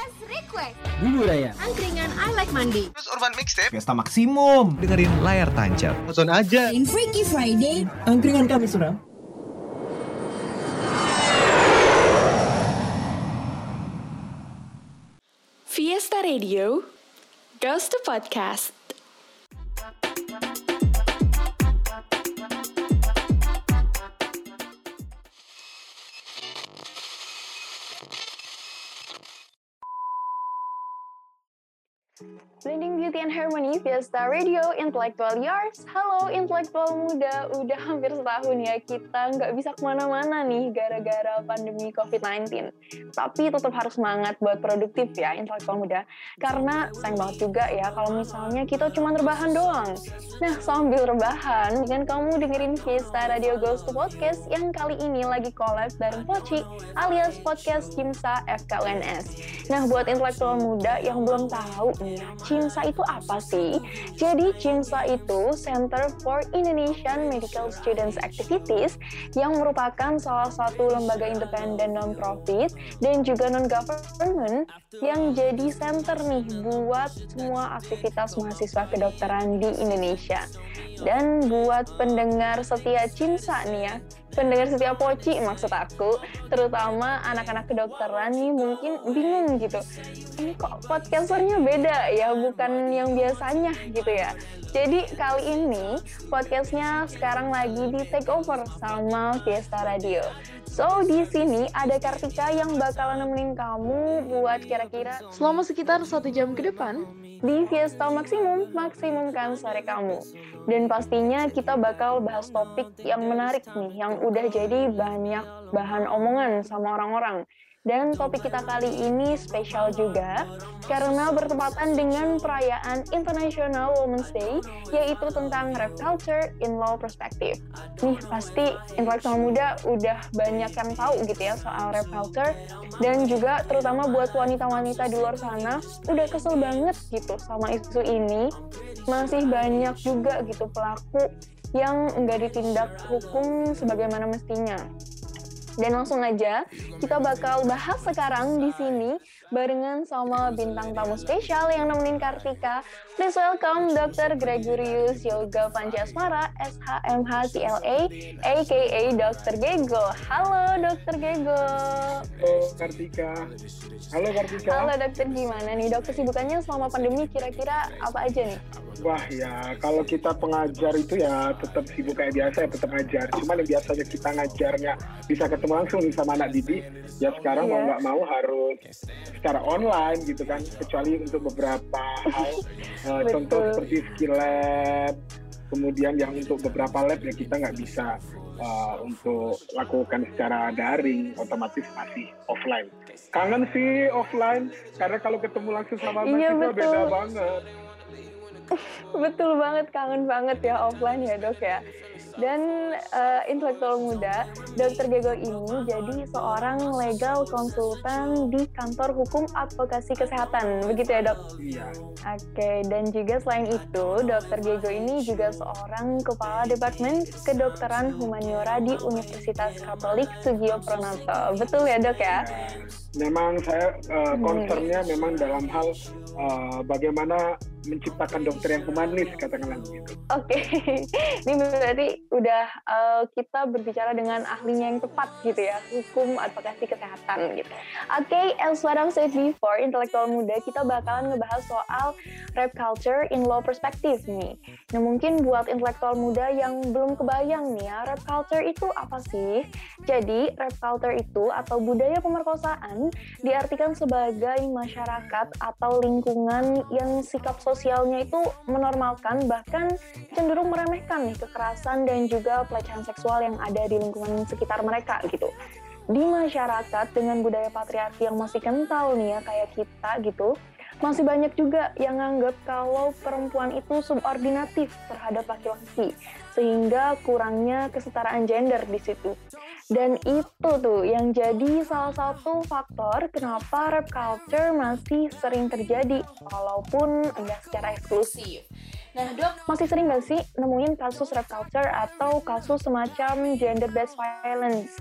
As Request. Bubur Raya. Angkringan I Like Mandi. Terus Urban Mixtape Pesta Maksimum. dengerin layar tancap. Nonton aja. In Freaky Friday. Angkringan kami suram. Fiesta Radio goes to podcast. Blending Beauty and Harmony Fiesta Radio Intellectual Yours. Halo intelektual muda, udah hampir setahun ya kita nggak bisa ke mana-mana nih gara-gara pandemi COVID-19. Tapi tetap harus semangat buat produktif ya intelektual muda. Karena sayang banget juga ya kalau misalnya kita cuma rebahan doang. Nah sambil rebahan, kan kamu dengerin Fiesta Radio Ghost to Podcast yang kali ini lagi collab bareng Poci alias Podcast Kimsa FKUNS. Nah buat intelektual muda yang belum tahu nih, CIMSA itu apa sih? Jadi CIMSA itu Center for Indonesian Medical Students Activities yang merupakan salah satu lembaga independen non-profit dan juga non-government yang jadi center nih buat semua aktivitas mahasiswa kedokteran di Indonesia. Dan buat pendengar setia CIMSA nih ya, pendengar setia Poci maksud aku, terutama anak-anak kedokteran nih mungkin bingung gitu. Ini kok podcasternya beda ya, bukan yang biasanya gitu ya. Jadi kali ini podcastnya sekarang lagi di take over sama Fiesta Radio. So di sini ada Kartika yang bakalan nemenin kamu buat kira-kira selama sekitar satu jam ke depan di Fiesta Maksimum, maksimumkan sore kamu. Dan pastinya kita bakal bahas topik yang menarik nih, yang udah jadi banyak bahan omongan sama orang-orang. Dan topik kita kali ini spesial juga karena bertepatan dengan perayaan International Women's Day yaitu tentang rap culture in law perspective. Nih pasti intelektual muda udah banyak yang tahu gitu ya soal rap culture dan juga terutama buat wanita-wanita di luar sana udah kesel banget gitu sama isu ini. Masih banyak juga gitu pelaku yang nggak ditindak hukum sebagaimana mestinya. Dan langsung aja kita bakal bahas sekarang di sini barengan sama bintang tamu spesial yang nemenin Kartika. Please welcome Dr. Gregorius Yoga Pancasmara, SHMH CLA, aka Dr. Gego. Halo Dr. Gego. Halo Kartika. Halo Kartika. Halo dokter, gimana nih dokter sibukannya selama pandemi kira-kira apa aja nih? Wah ya, kalau kita pengajar itu ya tetap sibuk kayak biasa ya tetap ngajar. Cuman yang biasanya kita ngajarnya bisa ketemu langsung sama anak didik, ya sekarang mau Iya. nggak mau harus secara online gitu kan. Kecuali untuk beberapa hal, Betul. contoh seperti skill lab, kemudian yang untuk beberapa lab ya kita nggak bisa eh, untuk lakukan secara daring, otomatis masih offline. Kangen sih offline, karena kalau ketemu langsung sama Iya, mahasiswa beda banget. Betul banget, kangen banget ya offline ya dok ya. Dan eh, intelektual muda, Dr. Gego ini jadi seorang legal konsultan di kantor hukum advokasi kesehatan, begitu ya dok? Iya. Oke, dan juga selain itu, Dr. Gego ini juga seorang kepala Departemen Kedokteran Humaniora di Universitas Katolik Sugio Pranoto. Betul ya dok ya? Memang saya uh, Hmm. concernnya memang dalam hal uh, bagaimana menciptakan dokter yang humanis katakanlah begitu. Oke, ini berarti udah eh, kita berbicara dengan ahlinya yang tepat gitu ya, hukum advokasi kesehatan gitu. Oke, as what I've said before, intelektual muda kita bakalan ngebahas soal rap culture in law perspective nih. Nah mungkin buat intelektual muda yang belum kebayang nih ya, rap culture itu apa sih? Jadi rap culture itu atau budaya pemerkosaan diartikan sebagai masyarakat atau lingkungan yang sikap sosialnya itu menormalkan bahkan cenderung meremehkan nih kekerasan dan juga pelecehan seksual yang ada di lingkungan sekitar mereka gitu. Di masyarakat dengan budaya patriarki yang masih kental nih ya kayak kita gitu, masih banyak juga yang nganggap kalau perempuan itu subordinatif terhadap laki-laki sehingga kurangnya kesetaraan gender di situ. Dan itu tuh yang jadi salah satu faktor kenapa rap culture masih sering terjadi walaupun enggak secara eksklusif. Nah dok, masih sering nggak sih nemuin kasus rap culture atau kasus semacam gender based violence?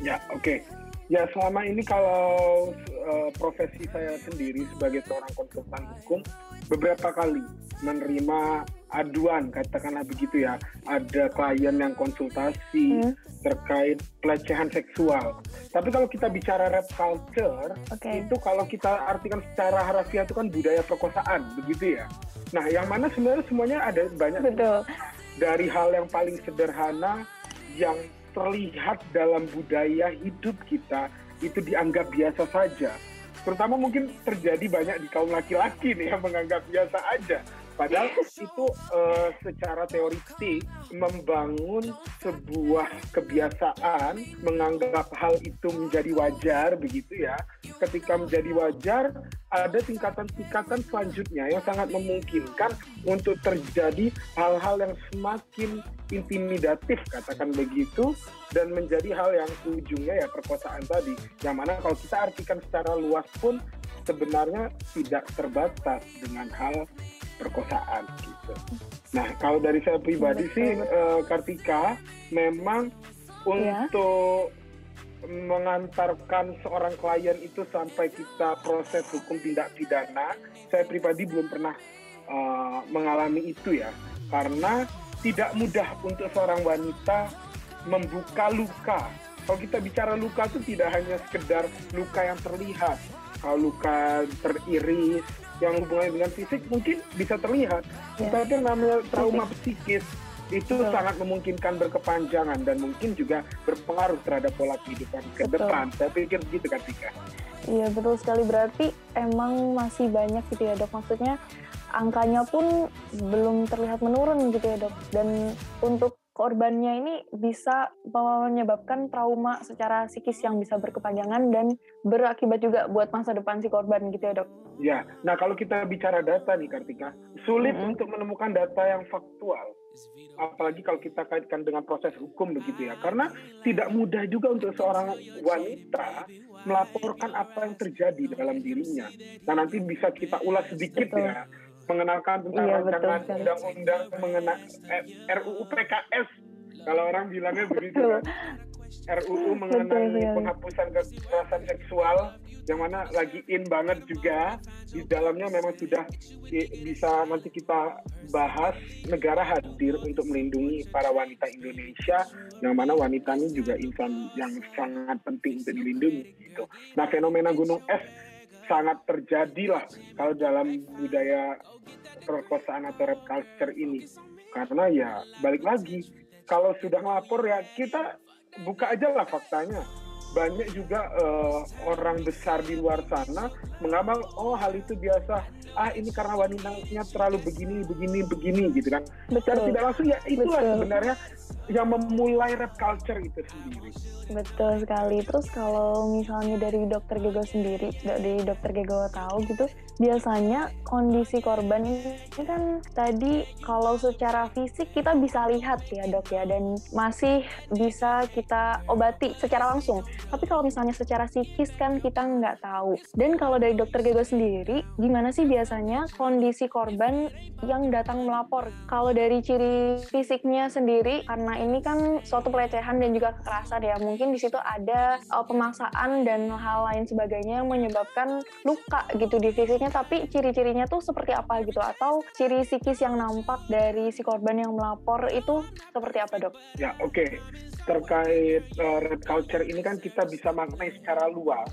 Ya, oke. Ya selama ini kalau uh, profesi saya sendiri sebagai seorang konsultan hukum beberapa kali menerima aduan katakanlah begitu ya ada klien yang konsultasi hmm. terkait pelecehan seksual. Tapi kalau kita bicara rap culture okay. itu kalau kita artikan secara harafiah itu kan budaya perkosaan begitu ya. Nah yang mana sebenarnya semuanya ada banyak Betul. dari hal yang paling sederhana yang terlihat dalam budaya hidup kita itu dianggap biasa saja. Terutama mungkin terjadi banyak di kaum laki-laki nih yang menganggap biasa aja. Padahal itu uh, secara teoritik membangun sebuah kebiasaan menganggap hal itu menjadi wajar begitu ya. Ketika menjadi wajar ada tingkatan-tingkatan selanjutnya yang sangat memungkinkan untuk terjadi hal-hal yang semakin intimidatif katakan begitu dan menjadi hal yang ujungnya ya perkosaan tadi. Yang mana kalau kita artikan secara luas pun sebenarnya tidak terbatas dengan hal perkosaan gitu. Nah kalau dari saya pribadi Betul. sih uh, Kartika memang ya. untuk mengantarkan seorang klien itu sampai kita proses hukum tindak pidana, saya pribadi belum pernah uh, mengalami itu ya, karena tidak mudah untuk seorang wanita membuka luka. Kalau kita bicara luka itu tidak hanya sekedar luka yang terlihat, kalau luka teriris, yang hubungannya dengan fisik mungkin bisa terlihat. Ya. Tetapi namanya trauma psikis itu Betul. sangat memungkinkan berkepanjangan dan mungkin juga berpengaruh terhadap pola kehidupan ke betul. depan. Saya pikir begitu kan Tika. Iya betul sekali berarti emang masih banyak gitu ya dok. Maksudnya angkanya pun belum terlihat menurun gitu ya dok. Dan untuk korbannya ini bisa menyebabkan trauma secara psikis yang bisa berkepanjangan dan berakibat juga buat masa depan si korban gitu ya dok? Ya, nah kalau kita bicara data nih Kartika, sulit mm -hmm. untuk menemukan data yang faktual. Apalagi kalau kita kaitkan dengan proses hukum begitu ya. Karena tidak mudah juga untuk seorang wanita melaporkan apa yang terjadi dalam dirinya. Nah nanti bisa kita ulas sedikit Betul. ya mengenalkan tentang iya, rancangan undang-undang mengenai eh, RUU PKS kalau orang bilangnya begitu kan. RUU mengenai betul, penghapusan kekerasan seksual yang mana lagi in banget juga. Di dalamnya memang sudah bisa nanti kita bahas negara hadir untuk melindungi para wanita Indonesia yang mana wanita ini juga insan yang sangat penting untuk dilindungi gitu. Nah fenomena gunung es sangat terjadi lah kalau dalam budaya perkosaan atau rap culture ini. Karena ya balik lagi kalau sudah melapor ya kita buka aja lah faktanya banyak juga uh, orang besar di luar sana mengamal oh hal itu biasa ah ini karena wanitanya terlalu begini begini begini gitu kan secara tidak langsung ya itulah Betul. sebenarnya yang memulai rap culture itu sendiri. Betul sekali. Terus kalau misalnya dari dokter Gego sendiri, dari dokter Gego tahu gitu, biasanya kondisi korban ini kan tadi kalau secara fisik kita bisa lihat ya dok ya, dan masih bisa kita obati secara langsung. Tapi kalau misalnya secara psikis kan kita nggak tahu. Dan kalau dari dokter Gego sendiri, gimana sih biasanya kondisi korban yang datang melapor? Kalau dari ciri fisiknya sendiri, karena ini kan suatu pelecehan dan juga kekerasan ya. Mungkin di situ ada uh, pemaksaan dan hal lain sebagainya yang menyebabkan luka gitu di fisiknya. Tapi ciri-cirinya tuh seperti apa gitu? Atau ciri psikis yang nampak dari si korban yang melapor itu seperti apa dok? Ya oke. Okay. Terkait uh, red culture ini kan kita bisa maknai secara luas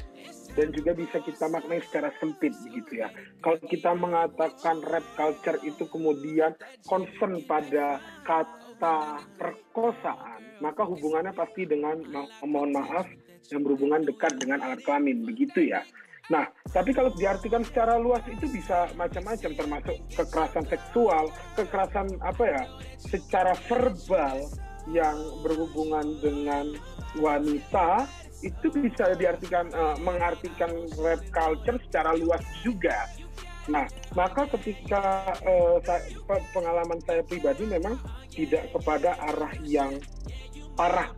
dan juga bisa kita maknai secara sempit begitu ya. Kalau kita mengatakan rap culture itu kemudian concern pada kata kata perkosaan, maka hubungannya pasti dengan mohon maaf yang berhubungan dekat dengan alat kelamin, begitu ya. Nah, tapi kalau diartikan secara luas itu bisa macam-macam termasuk kekerasan seksual, kekerasan apa ya, secara verbal yang berhubungan dengan wanita itu bisa diartikan uh, mengartikan rap culture secara luas juga. Nah, maka ketika uh, saya, pengalaman saya pribadi memang tidak kepada arah yang parah,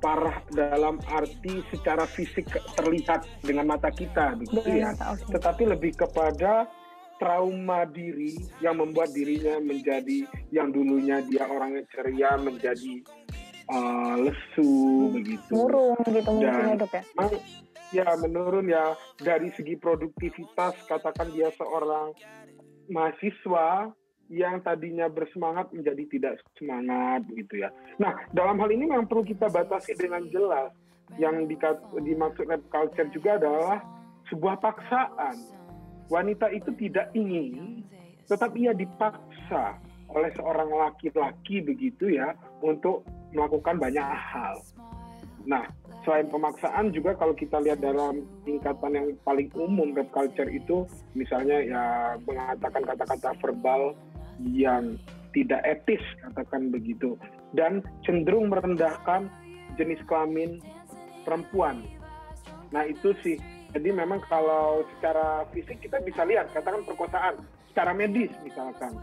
parah dalam arti secara fisik terlihat dengan mata kita, gitu ya. Tetapi lebih kepada trauma diri yang membuat dirinya menjadi yang dulunya dia orangnya ceria menjadi uh, lesu begitu. Murung gitu mungkin Dan- ya dok ya. Memang ya menurun ya dari segi produktivitas katakan dia seorang mahasiswa yang tadinya bersemangat menjadi tidak semangat begitu ya. Nah dalam hal ini memang perlu kita batasi dengan jelas. Yang dimaksud rap culture juga adalah sebuah paksaan. Wanita itu tidak ingin, tetapi ia dipaksa oleh seorang laki-laki begitu ya untuk melakukan banyak hal. Nah, selain pemaksaan juga kalau kita lihat dalam tingkatan yang paling umum rap culture itu misalnya ya mengatakan kata-kata verbal yang tidak etis katakan begitu dan cenderung merendahkan jenis kelamin perempuan. Nah, itu sih. Jadi memang kalau secara fisik kita bisa lihat katakan perkosaan secara medis misalkan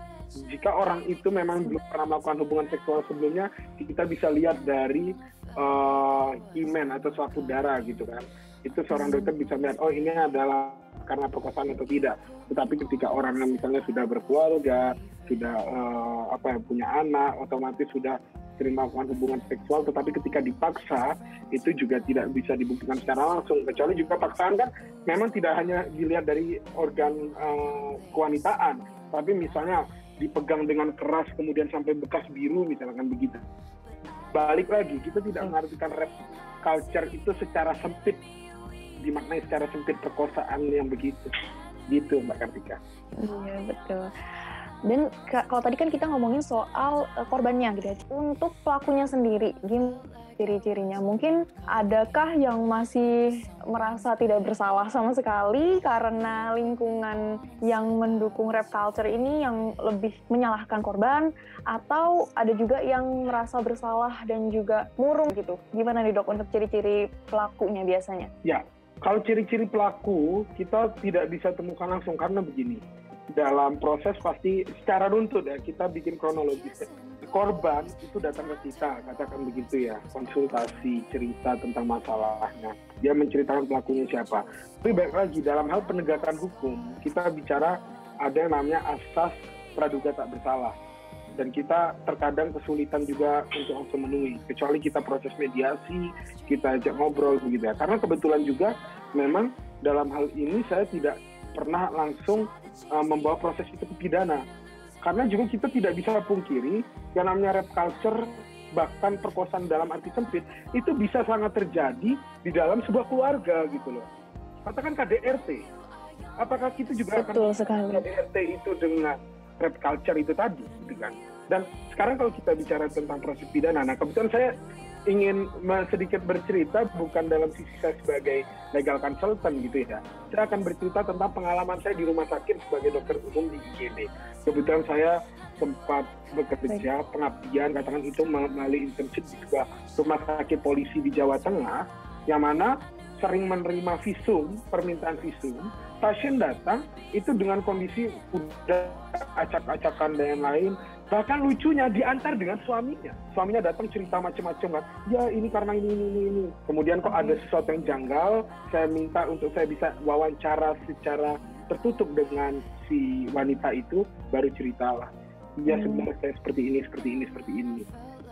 jika orang itu memang belum pernah melakukan hubungan seksual sebelumnya, kita bisa lihat dari uh, himen atau suatu darah gitu kan. Itu seorang dokter bisa melihat, oh ini adalah karena perkosaan atau tidak. Tetapi ketika orang yang misalnya sudah berkeluarga, sudah uh, apa ya punya anak, otomatis sudah sering melakukan hubungan seksual, tetapi ketika dipaksa itu juga tidak bisa dibuktikan secara langsung. Kecuali juga paksaan kan memang tidak hanya dilihat dari organ uh, kewanitaan, tapi misalnya dipegang dengan keras kemudian sampai bekas biru misalkan begitu. Balik lagi kita tidak mengartikan rap culture itu secara sempit dimaknai secara sempit perkosaan yang begitu. Gitu Mbak Kartika. Iya betul. Dan ka- kalau tadi kan kita ngomongin soal eh, korbannya gitu ya. Untuk pelakunya sendiri, gimana ciri-cirinya? Mungkin adakah yang masih merasa tidak bersalah sama sekali karena lingkungan yang mendukung rap culture ini yang lebih menyalahkan korban atau ada juga yang merasa bersalah dan juga murung gitu. Gimana nih dok untuk ciri-ciri pelakunya biasanya? Kalau ciri-ciri pelaku kita tidak bisa temukan langsung karena begini. Dalam proses pasti secara runtut ya kita bikin kronologis. Korban itu datang ke kita, katakan begitu ya, konsultasi, cerita tentang masalahnya. Dia menceritakan pelakunya siapa. Tapi baik lagi dalam hal penegakan hukum, kita bicara ada yang namanya asas praduga tak bersalah. Dan kita terkadang kesulitan juga untuk langsung memenuhi. Kecuali kita proses mediasi, kita ajak ngobrol begitu ya. Karena kebetulan juga memang dalam hal ini saya tidak pernah langsung uh, membawa proses itu ke pidana. Karena juga kita tidak bisa pungkiri yang namanya rap culture bahkan perkosaan dalam arti sempit itu bisa sangat terjadi di dalam sebuah keluarga gitu loh. Katakan KDRT. Apakah kita juga akan Betul sekali. KDRT itu dengan rap culture itu tadi gitu kan. Dan sekarang kalau kita bicara tentang proses pidana, nah kebetulan saya ingin sedikit bercerita bukan dalam sisi saya sebagai legal consultant gitu ya. Saya akan bercerita tentang pengalaman saya di rumah sakit sebagai dokter umum di IGD. Kebetulan saya sempat bekerja pengabdian katakan itu melalui internship di sebuah rumah sakit polisi di Jawa Tengah yang mana sering menerima visum, permintaan visum, pasien datang itu dengan kondisi udah acak-acakan dan lain-lain bahkan lucunya diantar dengan suaminya. Suaminya datang cerita macam-macam kan. Ya ini karena ini ini ini, ini. Kemudian kok ada sesuatu yang janggal saya minta untuk saya bisa wawancara secara tertutup dengan si wanita itu baru ceritalah. Ya sebenarnya saya seperti ini seperti ini seperti ini.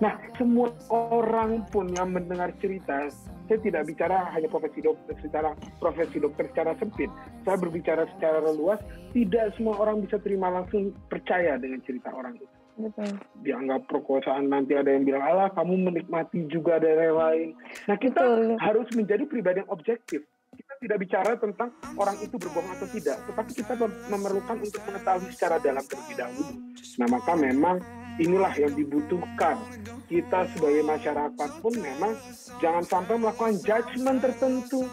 Nah semua orang pun yang mendengar cerita saya tidak bicara hanya profesi dokter secara profesi dokter secara sempit. Saya berbicara secara luas tidak semua orang bisa terima langsung percaya dengan cerita orang itu Betul. dianggap perkosaan nanti ada yang bilang alah kamu menikmati juga ada yang lain nah kita Betul. harus menjadi pribadi yang objektif kita tidak bicara tentang orang itu berbohong atau tidak tetapi kita mem- memerlukan untuk mengetahui secara dalam terlebih dahulu nah maka memang inilah yang dibutuhkan. Kita sebagai masyarakat pun memang jangan sampai melakukan judgement tertentu.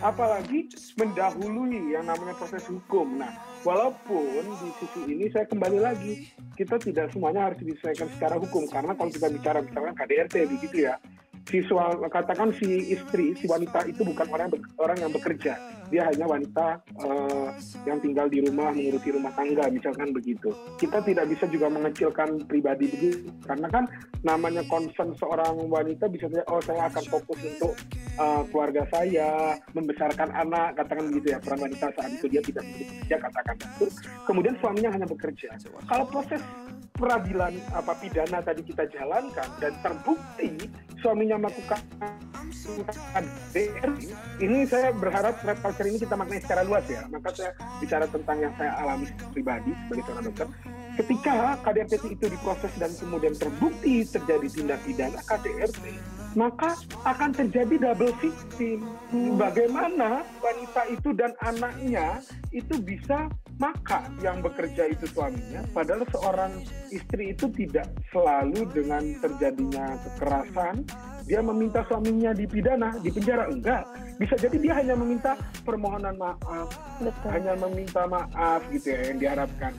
Apalagi mendahului yang namanya proses hukum. Nah walaupun di sisi ini saya kembali lagi kita tidak semuanya harus diselesaikan secara hukum. Karena kalau kita bicara misalkan KDRT begitu ya. Siswa katakan si istri si wanita itu bukan orang yang be- orang yang bekerja dia hanya wanita eh, yang tinggal di rumah mengurusi rumah tangga misalkan begitu. Kita tidak bisa juga mengecilkan pribadi begitu karena kan namanya concern seorang wanita bisa saja oh saya akan fokus untuk eh, keluarga saya membesarkan anak katakan begitu ya peran wanita saat itu dia tidak bekerja katakan itu kemudian suaminya hanya bekerja. Kalau proses peradilan apa pidana tadi kita jalankan dan terbukti suaminya melakukan ini saya berharap rap culture ini kita maknai secara luas ya. Maka saya bicara tentang yang saya alami pribadi sebagai seorang dokter. Ketika KDRT itu diproses dan kemudian terbukti terjadi tindak pidana KDRT, maka akan terjadi double victim. Bagaimana wanita itu dan anaknya itu bisa maka yang bekerja itu suaminya, padahal seorang istri itu tidak selalu dengan terjadinya kekerasan, dia meminta suaminya dipidana, dipenjara enggak. Bisa jadi dia hanya meminta permohonan maaf, Betul. hanya meminta maaf gitu ya yang diharapkan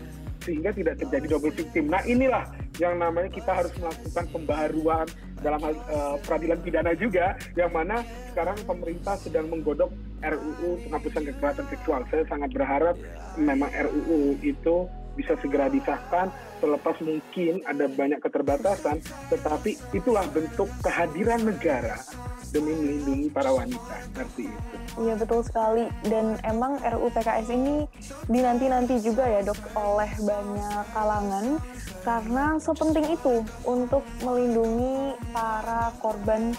sehingga tidak terjadi double victim. Nah inilah yang namanya kita harus melakukan pembaharuan dalam hal eh, peradilan pidana juga, yang mana sekarang pemerintah sedang menggodok RUU penghapusan kekerasan seksual. Saya sangat berharap memang RUU itu bisa segera disahkan selepas mungkin ada banyak keterbatasan, tetapi itulah bentuk kehadiran negara demi melindungi para wanita seperti itu. Iya betul sekali dan emang RUU PKS ini dinanti-nanti juga ya dok oleh banyak kalangan karena sepenting itu untuk melindungi para korban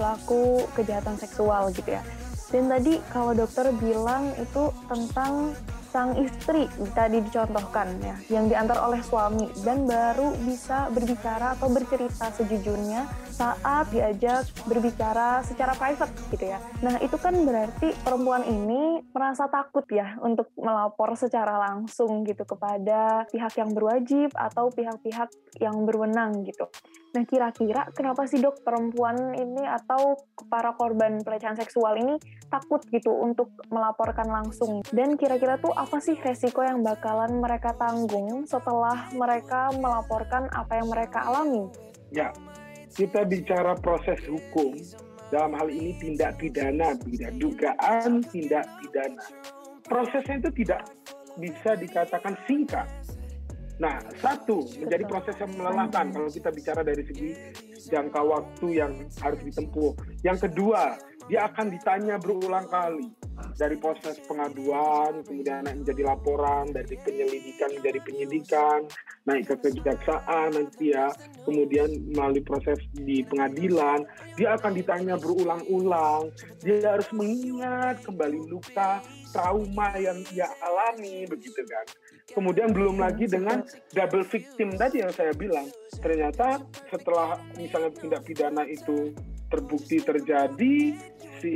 pelaku kejahatan seksual gitu ya. Dan tadi kalau dokter bilang itu tentang sang istri tadi dicontohkan ya yang diantar oleh suami dan baru bisa berbicara atau bercerita sejujurnya saat diajak berbicara secara private gitu ya. Nah, itu kan berarti perempuan ini merasa takut ya untuk melapor secara langsung gitu kepada pihak yang berwajib atau pihak-pihak yang berwenang gitu. Nah, kira-kira kenapa sih dok perempuan ini atau para korban pelecehan seksual ini takut gitu untuk melaporkan langsung? Dan kira-kira tuh apa sih resiko yang bakalan mereka tanggung setelah mereka melaporkan apa yang mereka alami? Ya, kita bicara proses hukum dalam hal ini tindak pidana, tidak dugaan tindak pidana. Prosesnya itu tidak bisa dikatakan singkat. Nah, satu menjadi proses yang melelahkan kalau kita bicara dari segi jangka waktu yang harus ditempuh. Yang kedua, dia akan ditanya berulang kali. Dari proses pengaduan, kemudian menjadi laporan, dari penyelidikan menjadi penyidikan, naik ke kejaksaan nanti ya, kemudian melalui proses di pengadilan, dia akan ditanya berulang-ulang, dia harus mengingat kembali luka, trauma yang dia alami, begitu kan. Kemudian belum lagi dengan double victim tadi yang saya bilang, ternyata setelah misalnya tindak pidana itu terbukti terjadi, si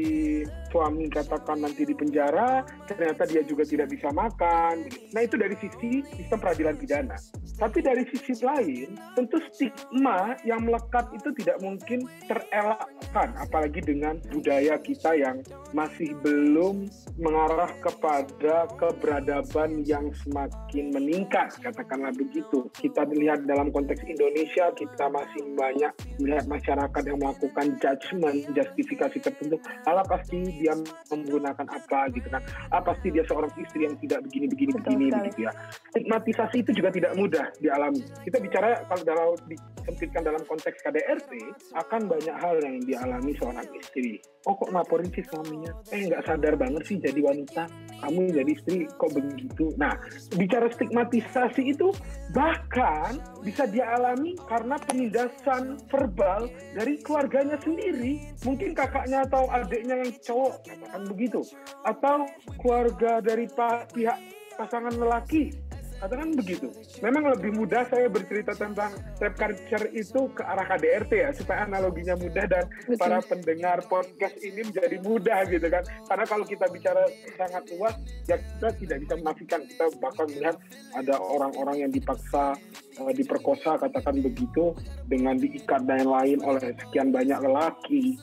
suami katakan nanti di penjara, ternyata dia juga tidak bisa makan. Nah itu dari sisi sistem peradilan pidana. Tapi dari sisi lain, tentu stigma yang melekat itu tidak mungkin terelakkan, apalagi dengan budaya kita yang masih belum mengarah kepada keberadaban yang semakin meningkat, katakanlah begitu. Kita lihat dalam konteks Indonesia, kita masih banyak melihat masyarakat yang melakukan judgment, justifikasi tertentu. Ala pasti dia menggunakan apa gitu kan. Ah pasti dia seorang istri yang tidak begini begini Betul begini sekali. begitu ya. Stigmatisasi itu juga tidak mudah dialami. Kita bicara kalau dalam disempitkan dalam konteks KDRT akan banyak hal yang dialami seorang istri. Oh kok laporin sih suaminya? Eh nggak sadar banget sih jadi wanita. Kamu jadi istri kok begitu? Nah bicara stigmatisasi itu bahkan bisa dia alami karena penindasan verbal dari keluarganya sendiri. Mungkin kakaknya atau adiknya yang cowok katakan begitu. Atau keluarga dari pihak pasangan lelaki katakan begitu. Memang lebih mudah saya bercerita tentang rap culture itu ke arah KDRT ya supaya analoginya mudah dan Betul. para pendengar podcast ini menjadi mudah gitu kan. Karena kalau kita bicara sangat luas ya kita tidak bisa menafikan kita bahkan melihat ada orang-orang yang dipaksa eh, diperkosa katakan begitu dengan diikat dan lain oleh sekian banyak lelaki.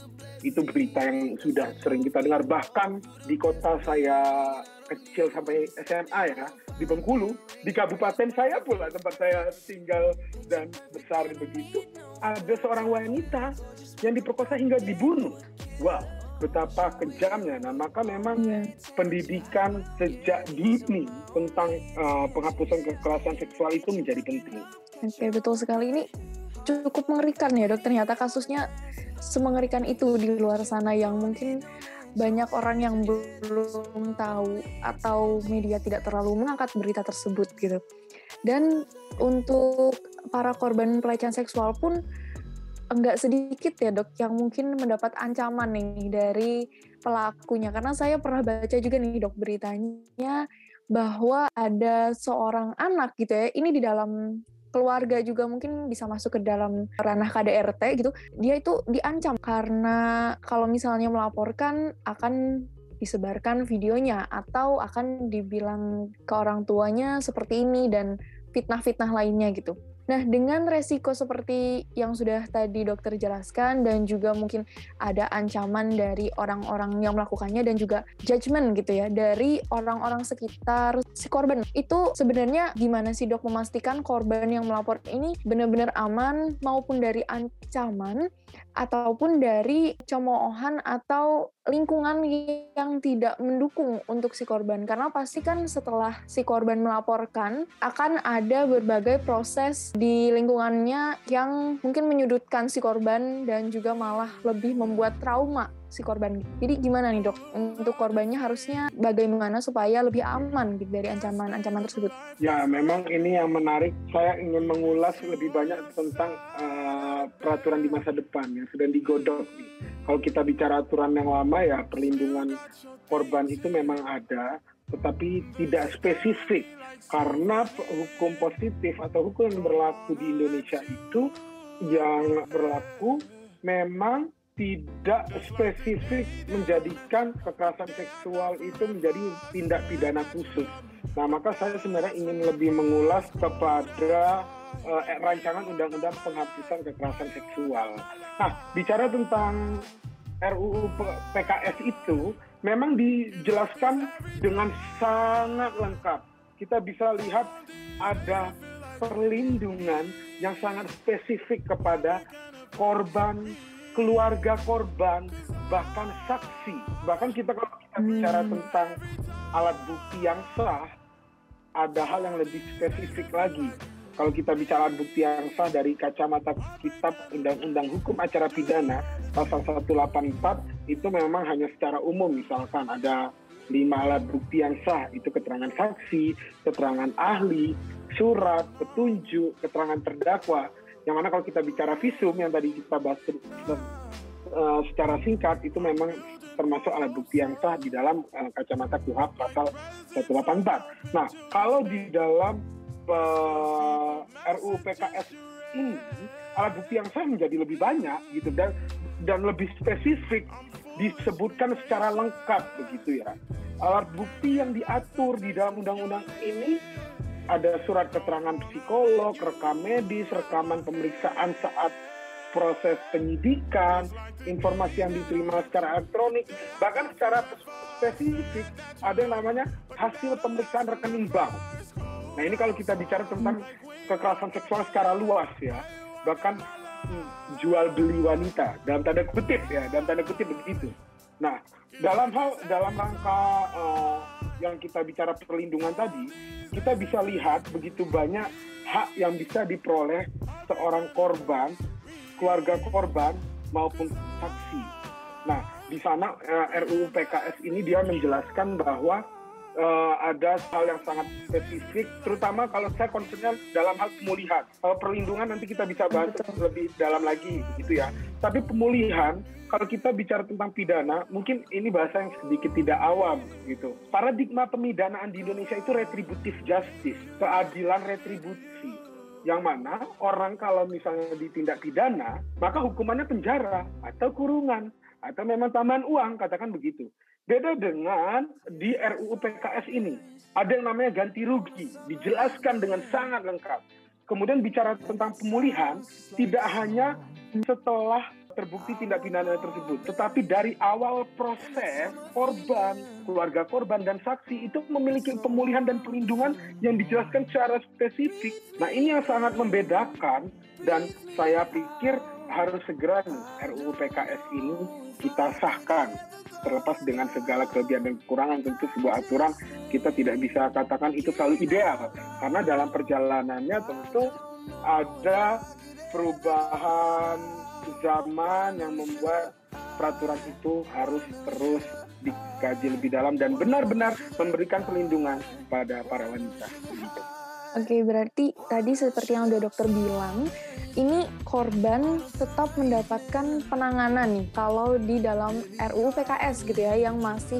Itu berita yang sudah sering kita dengar bahkan di kota saya kecil sampai SMA ya di Bengkulu di kabupaten saya pula tempat saya tinggal dan besar begitu ada seorang wanita yang diperkosa hingga dibunuh wow betapa kejamnya nah maka memang Iya. pendidikan sejak dini tentang uh, penghapusan kekerasan seksual itu menjadi penting Oke, betul sekali. Ini cukup mengerikan ya dok. Ternyata kasusnya semengerikan itu di luar sana yang mungkin banyak orang yang belum tahu atau media tidak terlalu mengangkat berita tersebut gitu. Dan untuk para korban pelecehan seksual pun enggak sedikit ya dok yang mungkin mendapat ancaman nih dari pelakunya karena saya pernah baca juga nih dok beritanya bahwa ada seorang anak gitu ya ini di dalam keluarga juga mungkin bisa masuk ke dalam ranah KDRT gitu dia itu diancam karena kalau misalnya melaporkan akan disebarkan videonya atau akan dibilang ke orang tuanya seperti ini dan fitnah-fitnah lainnya gitu. Nah, dengan resiko seperti yang sudah tadi dokter jelaskan dan juga mungkin ada ancaman dari orang-orang yang melakukannya dan juga judgement gitu ya dari orang-orang sekitar si korban. Itu sebenarnya gimana sih dok memastikan korban yang melapor ini benar-benar aman maupun dari ancaman ataupun dari cemoohan atau lingkungan yang tidak mendukung untuk si korban. Karena pasti kan setelah si korban melaporkan akan ada berbagai proses di lingkungannya yang mungkin menyudutkan si korban dan juga malah lebih membuat trauma si korban. Jadi gimana nih dok untuk korbannya harusnya bagaimana supaya lebih aman gitu dari ancaman-ancaman tersebut? Ya memang ini yang menarik. Saya ingin mengulas lebih banyak tentang uh, peraturan di masa depan yang sedang digodok. Kalau kita bicara aturan yang lama ya perlindungan korban itu memang ada, tetapi tidak spesifik karena hukum positif atau hukum yang berlaku di Indonesia itu yang berlaku memang tidak spesifik menjadikan kekerasan seksual itu menjadi tindak pidana khusus. Nah, maka saya sebenarnya ingin lebih mengulas kepada uh, rancangan undang-undang penghapusan kekerasan seksual. Nah, bicara tentang RUU PKS itu memang dijelaskan dengan sangat lengkap. Kita bisa lihat ada perlindungan yang sangat spesifik kepada korban keluarga korban, bahkan saksi. Bahkan kita kalau kita bicara hmm. tentang alat bukti yang sah, ada hal yang lebih spesifik lagi. Kalau kita bicara alat bukti yang sah dari kacamata kitab Undang-Undang Hukum Acara Pidana pasal 184 itu memang hanya secara umum misalkan ada lima alat bukti yang sah itu keterangan saksi, keterangan ahli, surat, petunjuk, keterangan terdakwa yang mana kalau kita bicara visum yang tadi kita bahas uh, secara singkat itu memang termasuk alat bukti yang sah di dalam uh, kacamata KUHAP pasal 184. Nah, kalau di dalam uh, eh, RUU PKS ini alat bukti yang sah menjadi lebih banyak gitu dan dan lebih spesifik disebutkan secara lengkap begitu ya. Alat bukti yang diatur di dalam undang-undang ini ada surat keterangan psikolog, rekam medis, rekaman pemeriksaan saat proses penyidikan, informasi yang diterima secara elektronik, bahkan secara spesifik ada yang namanya hasil pemeriksaan rekening bank. Nah ini kalau kita bicara tentang kekerasan seksual secara luas ya, bahkan jual beli wanita dalam tanda kutip ya, dalam tanda kutip begitu. Nah dalam hal dalam rangka uh, yang kita bicara perlindungan tadi, kita bisa lihat begitu banyak hak yang bisa diperoleh seorang korban, keluarga korban maupun saksi. Nah, di sana uh, eh, RUU PKS ini dia menjelaskan bahwa uh, ada hal yang sangat spesifik, terutama kalau saya concernnya dalam hal pemulihan. Kalau perlindungan nanti kita bisa bahas lebih dalam lagi, gitu ya. Tapi pemulihan, kalau kita bicara tentang pidana, mungkin ini bahasa yang sedikit tidak awam, gitu. Paradigma pemidanaan di Indonesia itu retributif justice, keadilan retribusi yang mana orang kalau misalnya ditindak pidana, maka hukumannya penjara atau kurungan atau memang tambahan uang, katakan begitu. Beda dengan di RUU PKS ini. Ada yang namanya ganti rugi, dijelaskan dengan sangat lengkap. Kemudian bicara tentang pemulihan, tidak hanya setelah terbukti tindak pidana tersebut, tetapi dari awal proses korban, keluarga korban dan saksi itu memiliki pemulihan dan perlindungan yang dijelaskan secara spesifik. Nah ini yang sangat membedakan dan saya pikir harus segera RUU PKS ini kita sahkan terlepas dengan segala kelebihan dan kekurangan tentu sebuah aturan kita tidak bisa katakan itu selalu ideal karena dalam perjalanannya tentu ada perubahan zaman yang membuat peraturan itu harus terus dikaji lebih dalam dan benar-benar memberikan perlindungan pada para wanita. Oke, berarti tadi seperti yang udah dokter bilang, ini korban tetap mendapatkan penanganan nih kalau di dalam RUU PKS gitu ya yang masih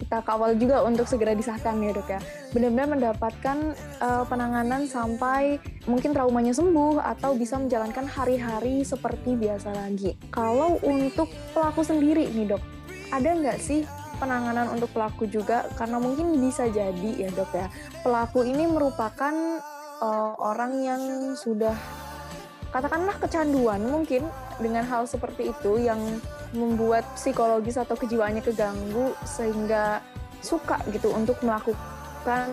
kita kawal juga untuk segera disahkan ya dok ya. Benar-benar mendapatkan uh, penanganan sampai mungkin traumanya sembuh atau bisa menjalankan hari-hari seperti biasa lagi. Kalau untuk pelaku sendiri nih dok, ada nggak sih penanganan untuk pelaku juga karena mungkin bisa jadi ya dok ya. Pelaku ini merupakan uh, orang yang sudah katakanlah kecanduan mungkin dengan hal seperti itu yang membuat psikologis atau kejiwaannya keganggu sehingga suka gitu untuk melakukan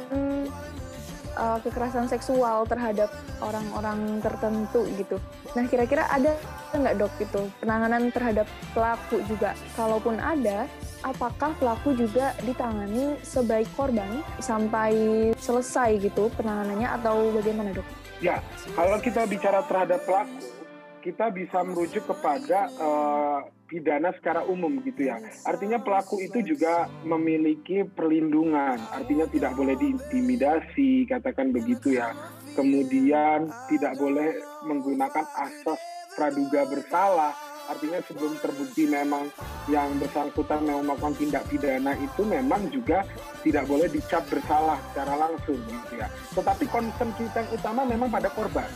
uh, kekerasan seksual terhadap orang-orang tertentu gitu. Nah kira-kira ada nggak dok itu penanganan terhadap pelaku juga? Kalaupun ada, apakah pelaku juga ditangani sebaik korban sampai selesai gitu penanganannya atau bagaimana dok? Ya, kalau kita bicara terhadap pelaku, kita bisa merujuk kepada uh, pidana secara umum gitu ya. Artinya pelaku itu juga memiliki perlindungan, artinya tidak boleh diintimidasi, katakan begitu ya. Kemudian tidak boleh menggunakan asas praduga bersalah artinya sebelum terbukti memang yang bersangkutan memang melakukan tindak pidana itu memang juga tidak boleh dicap bersalah secara langsung gitu ya. Tetapi concern kita yang utama memang pada korban.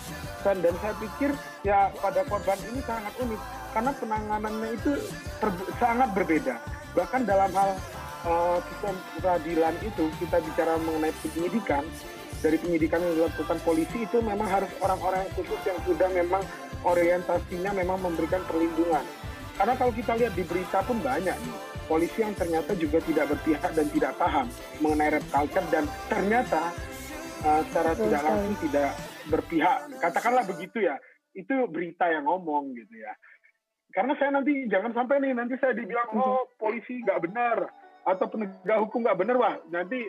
Dan, dan saya pikir ya pada korban ini sangat unik karena penanganannya itu sangat berbeda. Bahkan dalam hal uh, sistem peradilan itu kita bicara mengenai penyidikan dari penyidikan yang dilakukan polisi itu memang harus orang-orang khusus yang sudah memang orientasinya memang memberikan perlindungan. Karena kalau kita lihat di berita pun banyak nih, polisi yang ternyata juga tidak berpihak dan tidak paham mengenai rap culture dan ternyata uh, secara tidak langsung tidak berpihak. Katakanlah begitu ya, itu berita yang ngomong gitu ya. Karena saya nanti jangan sampai nih nanti saya dibilang oh polisi nggak benar atau penegak hukum nggak benar wah nanti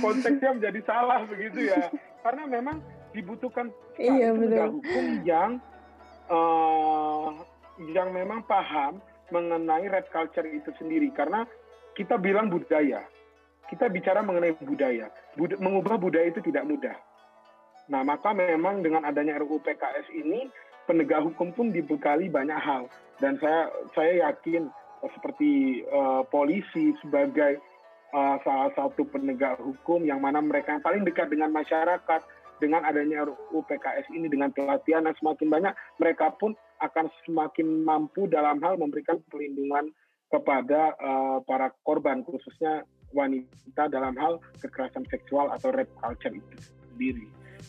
konteksnya menjadi salah begitu ya karena memang dibutuhkan iya, penegak hukum yang uh, yang memang paham mengenai red culture itu sendiri. Karena kita bilang budaya. Kita bicara mengenai budaya. Bud mengubah budaya itu tidak mudah. Nah maka memang dengan adanya RUU PKS ini penegak hukum pun dibekali banyak hal. Dan saya saya yakin seperti uh, polisi sebagai uh, salah satu penegak hukum yang mana mereka yang paling dekat dengan masyarakat dengan adanya RUU PKS ini dengan pelatihan yang semakin banyak mereka pun akan semakin mampu dalam hal memberikan perlindungan kepada uh, para korban khususnya wanita dalam hal kekerasan seksual atau rape culture itu sendiri.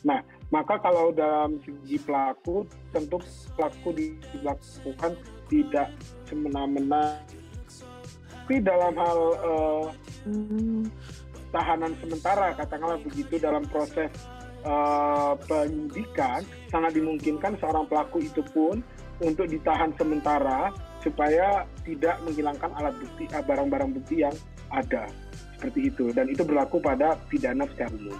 Nah, maka kalau dalam segi pelaku tentu pelaku dilakukan tidak semena-mena tapi dalam hal uh, tahanan sementara katakanlah begitu dalam proses uh, penyidikan sangat dimungkinkan seorang pelaku itu pun untuk ditahan sementara supaya tidak menghilangkan alat bukti eh, barang-barang bukti yang ada seperti itu dan itu berlaku pada pidana secara umum.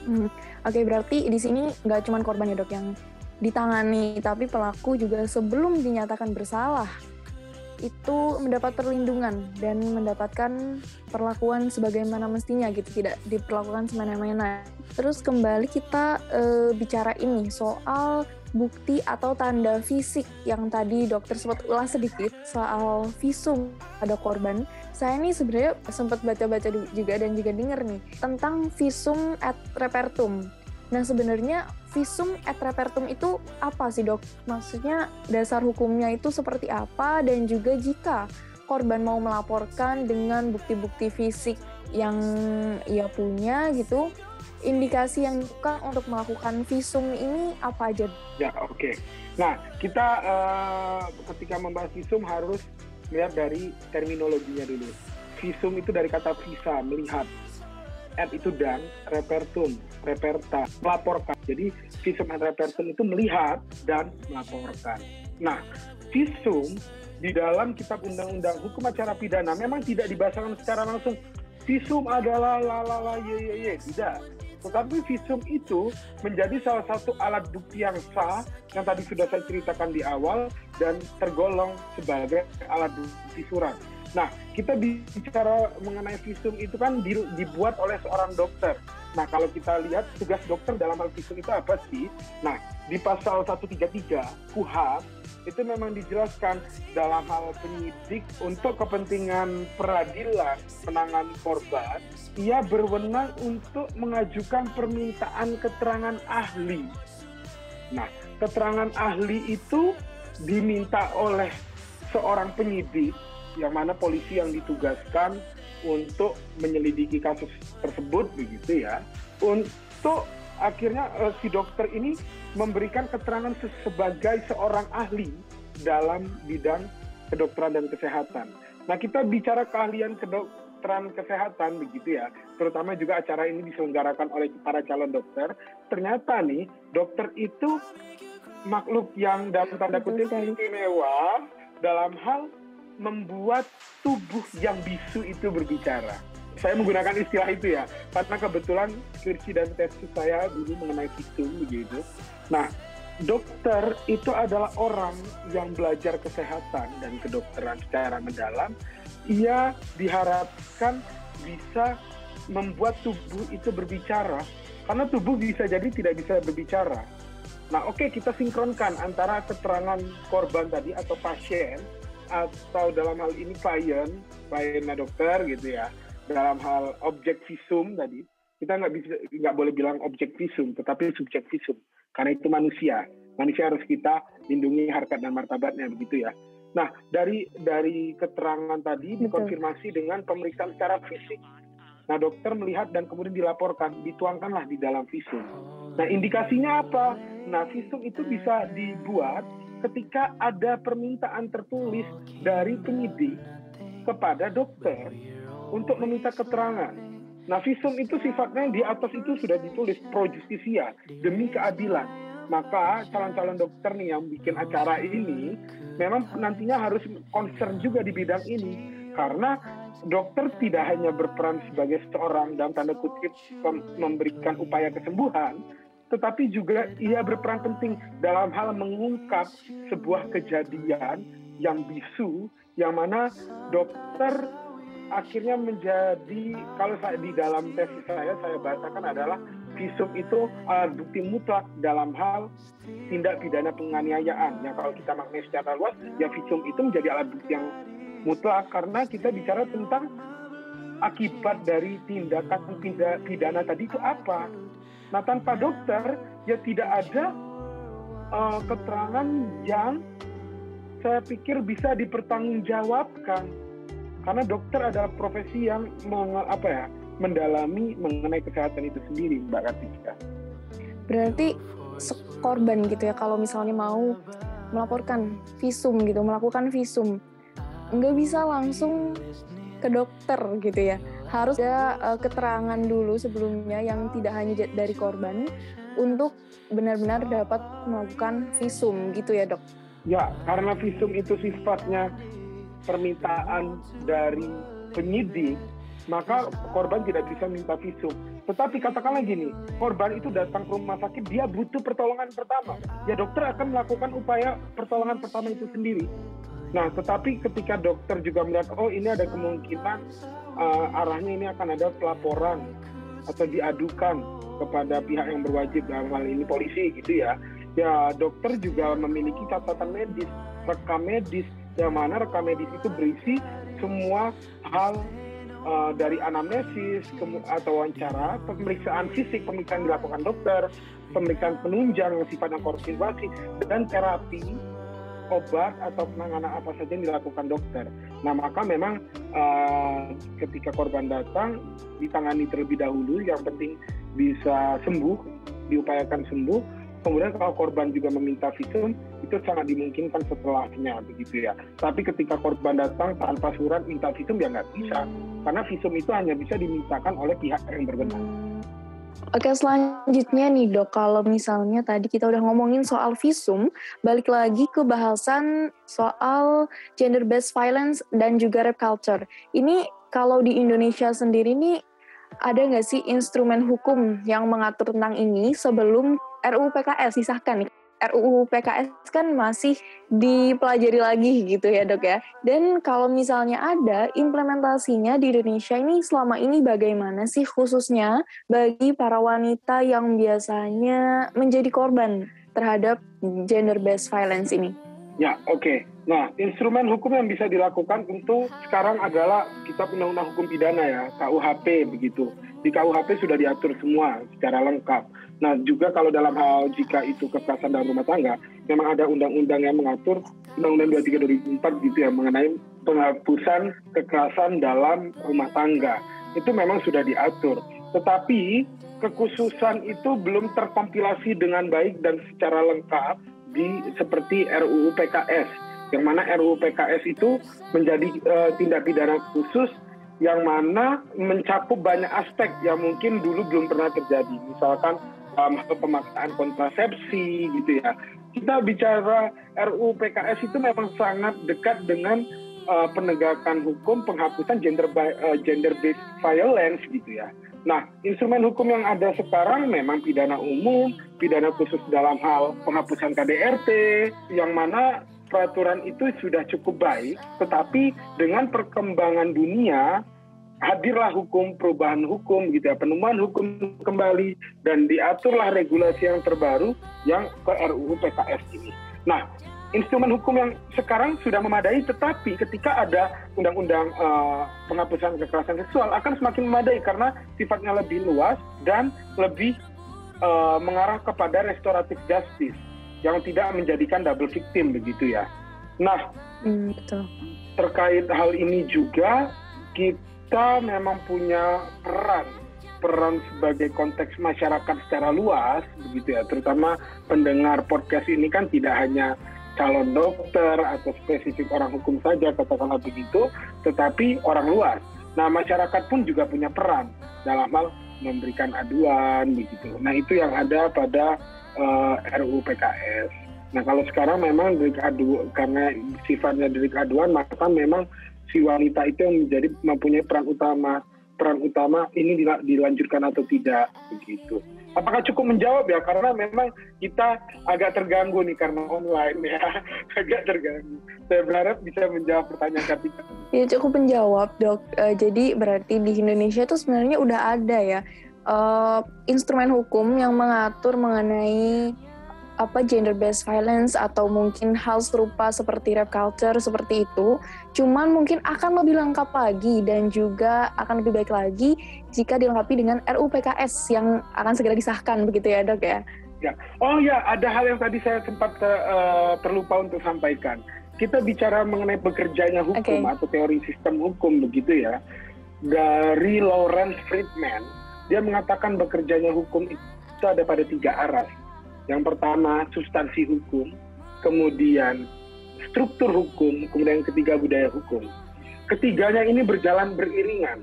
Hmm. Oke berarti di sini nggak cuma korban ya dok yang ditangani tapi pelaku juga sebelum dinyatakan bersalah itu mendapat perlindungan dan mendapatkan perlakuan sebagaimana mestinya gitu tidak diperlakukan semena-mena. Terus kembali kita e, bicara ini soal bukti atau tanda fisik yang tadi dokter sempat ulas sedikit soal visum pada korban. Saya ini sebenarnya sempat baca-baca juga dan juga dengar nih tentang visum et repertum Nah sebenarnya visum et repertum itu apa sih dok? Maksudnya dasar hukumnya itu seperti apa dan juga jika korban mau melaporkan dengan bukti-bukti fisik yang ia punya gitu, indikasi yang bukan untuk melakukan visum ini apa aja? Ya oke. Okay. Nah kita uh, ketika membahas visum harus melihat dari terminologinya dulu. Visum itu dari kata visa, melihat at itu dan repertum reperta melaporkan. Jadi visum and repertum itu melihat dan melaporkan. Nah visum di dalam kitab undang-undang hukum acara pidana memang tidak dibahasakan secara langsung. Visum adalah lalala ye ye ye. Tidak. Tetapi visum itu menjadi salah satu alat bukti yang sah yang tadi sudah saya ceritakan di awal dan tergolong sebagai alat bukti surat Nah, kita bicara mengenai visum itu kan dibuat oleh seorang dokter. Nah, kalau kita lihat tugas dokter dalam hal visum itu apa sih? Nah, di pasal 133 KUHAP itu memang dijelaskan dalam hal penyidik untuk kepentingan peradilan penangan korban, ia berwenang untuk mengajukan permintaan keterangan ahli. Nah, keterangan ahli itu diminta oleh seorang penyidik yang mana polisi yang ditugaskan untuk menyelidiki kasus tersebut begitu ya untuk akhirnya uh, si dokter ini memberikan keterangan sebagai seorang ahli dalam bidang kedokteran dan kesehatan. Nah kita bicara keahlian kedokteran kesehatan begitu ya, terutama juga acara ini diselenggarakan oleh para calon dokter. Ternyata nih dokter itu makhluk yang dalam tanda kutip istimewa dalam hal membuat tubuh yang bisu itu berbicara. Saya menggunakan istilah itu ya, karena kebetulan skripsi dan tesis saya dulu mengenai visum begitu. Nah, dokter itu adalah orang yang belajar kesehatan dan kedokteran secara mendalam. Ia diharapkan bisa membuat tubuh itu berbicara, karena tubuh bisa jadi tidak bisa berbicara. Nah, oke okay, kita sinkronkan antara keterangan korban tadi atau pasien atau dalam hal ini klien, kliennya dokter gitu ya, dalam hal objek visum tadi, kita nggak bisa nggak boleh bilang objek visum, tetapi subjek visum, karena itu manusia. Manusia harus kita lindungi harkat dan martabatnya begitu ya. Nah dari dari keterangan tadi Betul. dikonfirmasi dengan pemeriksaan secara fisik. Nah dokter melihat dan kemudian dilaporkan, dituangkanlah di dalam visum. Nah indikasinya apa? Nah visum itu bisa dibuat ketika ada permintaan tertulis dari penyidik kepada dokter untuk meminta keterangan. Nah, visum itu sifatnya di atas itu sudah ditulis pro justisia, demi keadilan. Maka calon-calon dokter nih yang bikin acara ini memang nantinya harus concern juga di bidang ini karena dokter tidak hanya berperan sebagai seorang dalam tanda kutip memberikan upaya kesembuhan, tetapi juga ia berperan penting dalam hal mengungkap sebuah kejadian yang bisu yang mana dokter akhirnya menjadi kalau saya di dalam tesis saya saya bahasakan adalah visum itu alat bukti mutlak dalam hal tindak pidana penganiayaan. Yang kalau kita maknai secara luas, ya visum itu menjadi alat bukti yang mutlak karena kita bicara tentang akibat dari tindakan pidana tadi itu apa Nah tanpa dokter ya tidak ada uh, keterangan yang saya pikir bisa dipertanggungjawabkan karena dokter adalah profesi yang meng, apa ya mendalami mengenai kesehatan itu sendiri Mbak Katika. Berarti korban gitu ya kalau misalnya mau melaporkan visum gitu melakukan visum nggak bisa langsung ke dokter gitu ya harus ada uh, keterangan dulu sebelumnya yang tidak hanya dari korban untuk benar-benar dapat melakukan visum gitu ya dok? Ya, karena visum itu sifatnya permintaan dari penyidik, maka korban tidak bisa minta visum. Tetapi katakanlah gini, korban itu datang ke rumah sakit, dia butuh pertolongan pertama. Ya dokter akan melakukan upaya pertolongan pertama itu sendiri. Nah, tetapi ketika dokter juga melihat, oh ini ada kemungkinan uh, arahnya ini akan ada pelaporan atau diadukan kepada pihak yang berwajib dalam hal ini polisi gitu ya. Ya dokter juga memiliki catatan medis, rekam medis yang mana rekam medis itu berisi semua hal uh, dari anamnesis atau wawancara, pemeriksaan fisik, pemeriksaan dilakukan dokter, pemeriksaan penunjang yang sifatnya konservasi dan terapi obat atau penanganan apa saja yang dilakukan dokter. Nah maka memang uh, ketika korban datang ditangani terlebih dahulu, yang penting bisa sembuh, diupayakan sembuh. Kemudian kalau korban juga meminta visum, itu sangat dimungkinkan setelahnya begitu ya. Tapi ketika korban datang tanpa surat minta visum ya nggak bisa, karena visum itu hanya bisa dimintakan oleh pihak yang berwenang. Oke, selanjutnya nih dok, kalau misalnya tadi kita udah ngomongin soal visum, balik lagi ke bahasan soal gender-based violence dan juga rape culture. Ini kalau di Indonesia sendiri nih, ada nggak sih instrumen hukum yang mengatur tentang ini sebelum RUU PKS disahkan nih? RUU PKS kan masih dipelajari lagi gitu ya dok ya. Dan kalau misalnya ada implementasinya di Indonesia ini selama ini bagaimana sih khususnya bagi para wanita yang biasanya menjadi korban terhadap gender based violence ini? Ya, oke. Okay. Nah, instrumen hukum yang bisa dilakukan untuk sekarang adalah kitab undang-undang hukum pidana ya, KUHP begitu. Di KUHP sudah diatur semua secara lengkap. Nah, juga kalau dalam hal jika itu kekerasan dalam rumah tangga, memang ada undang-undang yang mengatur Undang-Undang 23 2004 gitu ya mengenai penghapusan kekerasan dalam rumah tangga. Itu memang sudah diatur. Tetapi kekhususan itu belum terkompilasi dengan baik dan secara lengkap di seperti RUU PKS yang mana RUU PKS itu menjadi uh, tindak pidana khusus yang mana mencakup banyak aspek yang mungkin dulu belum pernah terjadi misalkan um, pemaksaan kontrasepsi gitu ya. Kita bicara RUU PKS itu memang sangat dekat dengan uh, penegakan hukum penghapusan gender uh, gender based violence gitu ya. Nah, instrumen hukum yang ada sekarang memang pidana umum, pidana khusus dalam hal penghapusan KDRT, yang mana peraturan itu sudah cukup baik, tetapi dengan perkembangan dunia, hadirlah hukum perubahan hukum gitu ya, penemuan hukum kembali, dan diaturlah regulasi yang terbaru yang ke RUU PKS ini. Nah, instrumen hukum yang sekarang sudah memadai, tetapi ketika ada undang-undang uh, penghapusan kekerasan seksual akan semakin memadai karena sifatnya lebih luas dan lebih uh, mengarah kepada restoratif justice yang tidak menjadikan double victim begitu ya. Nah, hmm, betul. terkait hal ini juga kita memang punya peran peran sebagai konteks masyarakat secara luas begitu ya terutama pendengar podcast ini kan tidak hanya calon dokter atau spesifik orang hukum saja katakanlah begitu, tetapi orang luas. Nah masyarakat pun juga punya peran dalam hal memberikan aduan begitu. Nah itu yang ada pada uh, eh, RUU PKS. Nah kalau sekarang memang delik adu karena sifatnya delik aduan maka memang si wanita itu yang menjadi mempunyai peran utama peran utama ini dilanjutkan atau tidak begitu. Apakah cukup menjawab ya? Karena memang kita agak terganggu nih karena online ya, agak terganggu. Saya berharap bisa menjawab pertanyaan Katika. Ya cukup menjawab dok. Uh, jadi berarti di Indonesia itu sebenarnya udah ada ya uh, instrumen hukum yang mengatur mengenai apa gender based violence atau mungkin hal serupa seperti rap culture seperti itu. Cuman mungkin akan lebih lengkap lagi dan juga akan lebih baik lagi jika dilengkapi dengan RUU PKS yang akan segera disahkan begitu ya dok ya? Ya. Oh ya ada hal yang tadi saya sempat uh, terlupa untuk sampaikan. Kita bicara mengenai bekerjanya hukum okay. atau teori sistem hukum begitu ya. Dari Lawrence Friedman dia mengatakan bekerjanya hukum itu ada pada tiga arah yang pertama substansi hukum, kemudian struktur hukum, kemudian yang ketiga budaya hukum. Ketiganya ini berjalan beriringan.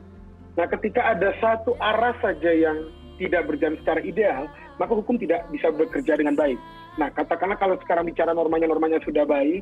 Nah, ketika ada satu arah saja yang tidak berjalan secara ideal, maka hukum tidak bisa bekerja dengan baik. Nah, katakanlah kalau sekarang bicara normanya, normanya sudah baik,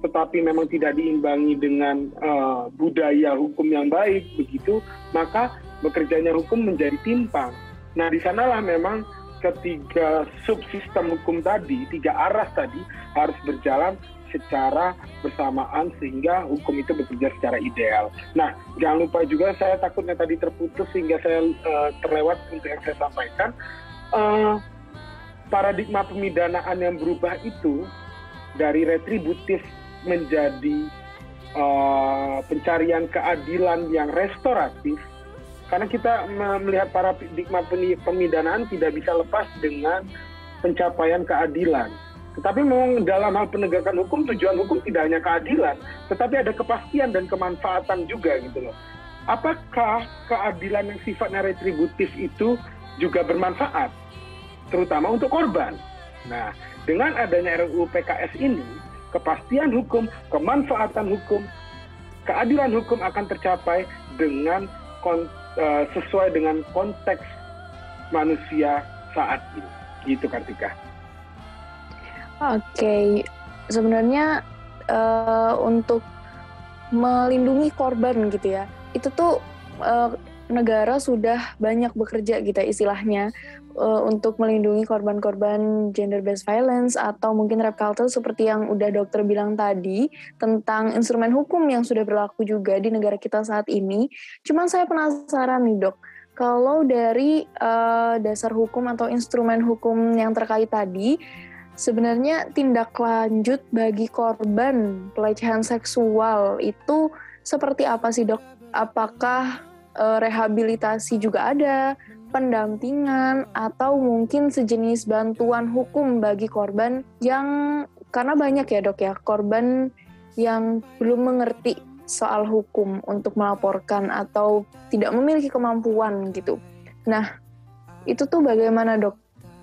tetapi memang tidak diimbangi dengan uh, budaya hukum yang baik, begitu, maka bekerjanya hukum menjadi timpang. Nah, di sanalah memang ketiga subsistem hukum tadi, tiga arah tadi harus berjalan secara bersamaan sehingga hukum itu bekerja secara ideal. Nah, jangan lupa juga saya takutnya tadi terputus sehingga saya uh, terlewat untuk yang saya sampaikan. Uh, paradigma pemidanaan yang berubah itu dari retributif menjadi uh, pencarian keadilan yang restoratif karena kita melihat para paradigma pemidanaan tidak bisa lepas dengan pencapaian keadilan. Tetapi memang dalam hal penegakan hukum tujuan hukum tidak hanya keadilan, tetapi ada kepastian dan kemanfaatan juga gitu loh. Apakah keadilan yang sifatnya retributif itu juga bermanfaat, terutama untuk korban? Nah, dengan adanya RUU PKS ini, kepastian hukum, kemanfaatan hukum, keadilan hukum akan tercapai dengan uh, sesuai dengan konteks manusia saat ini. Gitu Kartika. Oke, okay. sebenarnya uh, untuk melindungi korban gitu ya, itu tuh uh, negara sudah banyak bekerja gitu ya istilahnya uh, untuk melindungi korban-korban gender-based violence atau mungkin rape culture seperti yang udah dokter bilang tadi tentang instrumen hukum yang sudah berlaku juga di negara kita saat ini. Cuman saya penasaran nih dok, kalau dari uh, dasar hukum atau instrumen hukum yang terkait tadi, sebenarnya tindak lanjut bagi korban pelecehan seksual itu seperti apa sih dok? Apakah uh, rehabilitasi juga ada, pendampingan atau mungkin sejenis bantuan hukum bagi korban yang karena banyak ya dok ya korban yang belum mengerti soal hukum untuk melaporkan atau tidak memiliki kemampuan gitu. Nah, itu tuh bagaimana dok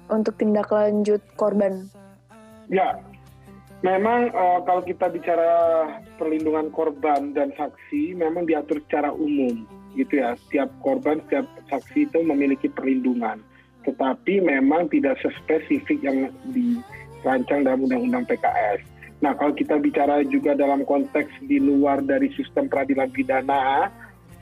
untuk tindak lanjut korban? Ya, memang uh, kalau kita bicara perlindungan korban dan saksi, memang diatur secara umum gitu ya. Setiap korban, setiap saksi itu memiliki perlindungan. Tetapi memang tidak sespesifik yang dirancang dalam Undang-Undang PKS. Nah, kalau kita bicara juga dalam konteks di luar dari sistem peradilan pidana,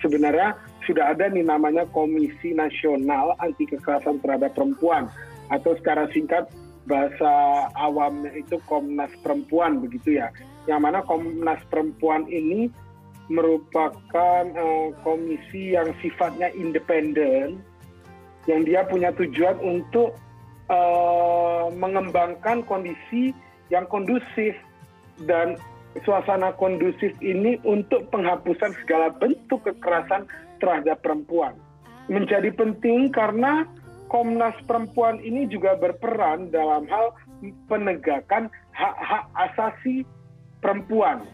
sebenarnya sudah ada nih namanya Komisi Nasional Anti Kekerasan Terhadap Perempuan atau secara singkat bahasa awamnya itu Komnas Perempuan begitu ya. Yang mana Komnas Perempuan ini merupakan uh, komisi yang sifatnya independen, yang dia punya tujuan untuk uh, mengembangkan kondisi yang kondusif dan suasana kondusif ini untuk penghapusan segala bentuk kekerasan terhadap perempuan. Menjadi penting karena Komnas Perempuan ini juga berperan dalam hal penegakan hak-hak asasi perempuan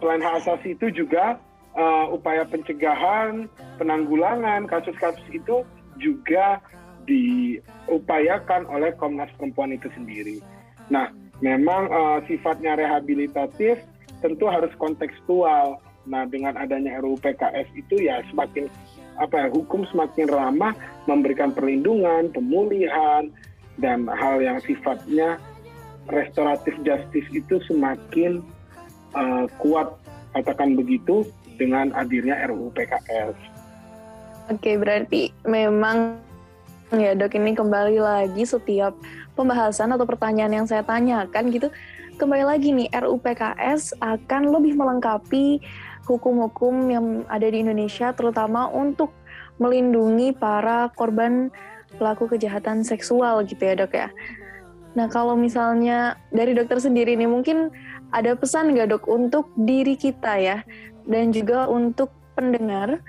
selain hak asasi itu juga uh, upaya pencegahan, penanggulangan kasus-kasus itu juga diupayakan oleh Komnas Perempuan itu sendiri. Nah, memang uh, sifatnya rehabilitatif tentu harus kontekstual. Nah, dengan adanya RUU PKS itu ya semakin apa ya hukum semakin ramah memberikan perlindungan, pemulihan dan hal yang sifatnya restoratif justice itu semakin uh, kuat katakan begitu dengan hadirnya RUU PKS. Oke, berarti memang ya dok ini kembali lagi setiap pembahasan atau pertanyaan yang saya tanyakan gitu kembali lagi nih RUU PKS akan lebih melengkapi hukum-hukum yang ada di Indonesia terutama untuk melindungi para korban pelaku kejahatan seksual gitu ya dok ya. Nah kalau misalnya dari dokter sendiri nih mungkin ada pesan nggak dok untuk diri kita ya dan juga untuk pendengar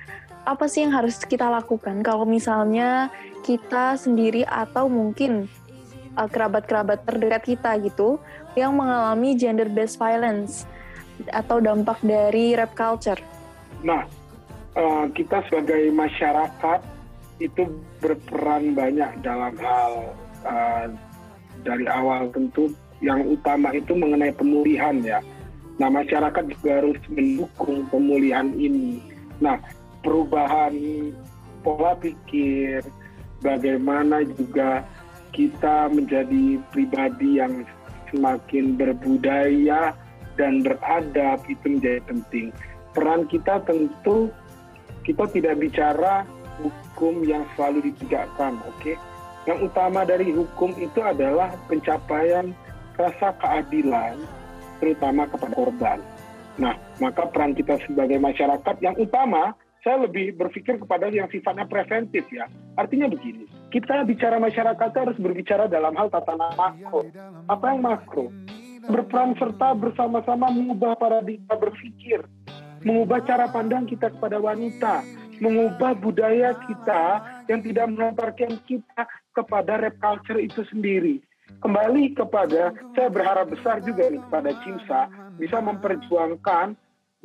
apa sih yang harus kita lakukan kalau misalnya kita sendiri atau mungkin uh, kerabat-kerabat terdekat kita gitu yang mengalami gender based violence atau dampak dari rap culture. Nah, uh, kita sebagai masyarakat itu berperan banyak dalam hal uh, dari awal tentu yang utama itu mengenai pemulihan ya. Nah masyarakat juga harus mendukung pemulihan ini. Nah perubahan pola pikir, bagaimana juga kita menjadi pribadi yang semakin berbudaya dan beradab itu menjadi penting. Peran kita tentu kita tidak bicara hukum yang selalu ditegakkan, oke? Okay? Yang utama dari hukum itu adalah pencapaian rasa keadilan terutama kepada korban. Nah, maka peran kita sebagai masyarakat yang utama saya lebih berpikir kepada yang sifatnya preventif ya. Artinya begini, kita bicara masyarakat harus berbicara dalam hal tatanan makro. Apa yang makro? Berperan serta bersama-sama mengubah paradigma berpikir, mengubah cara pandang kita kepada wanita, mengubah budaya kita yang tidak mengantarkan kita kepada rap culture itu sendiri kembali kepada saya berharap besar juga nih kepada Cimsa bisa memperjuangkan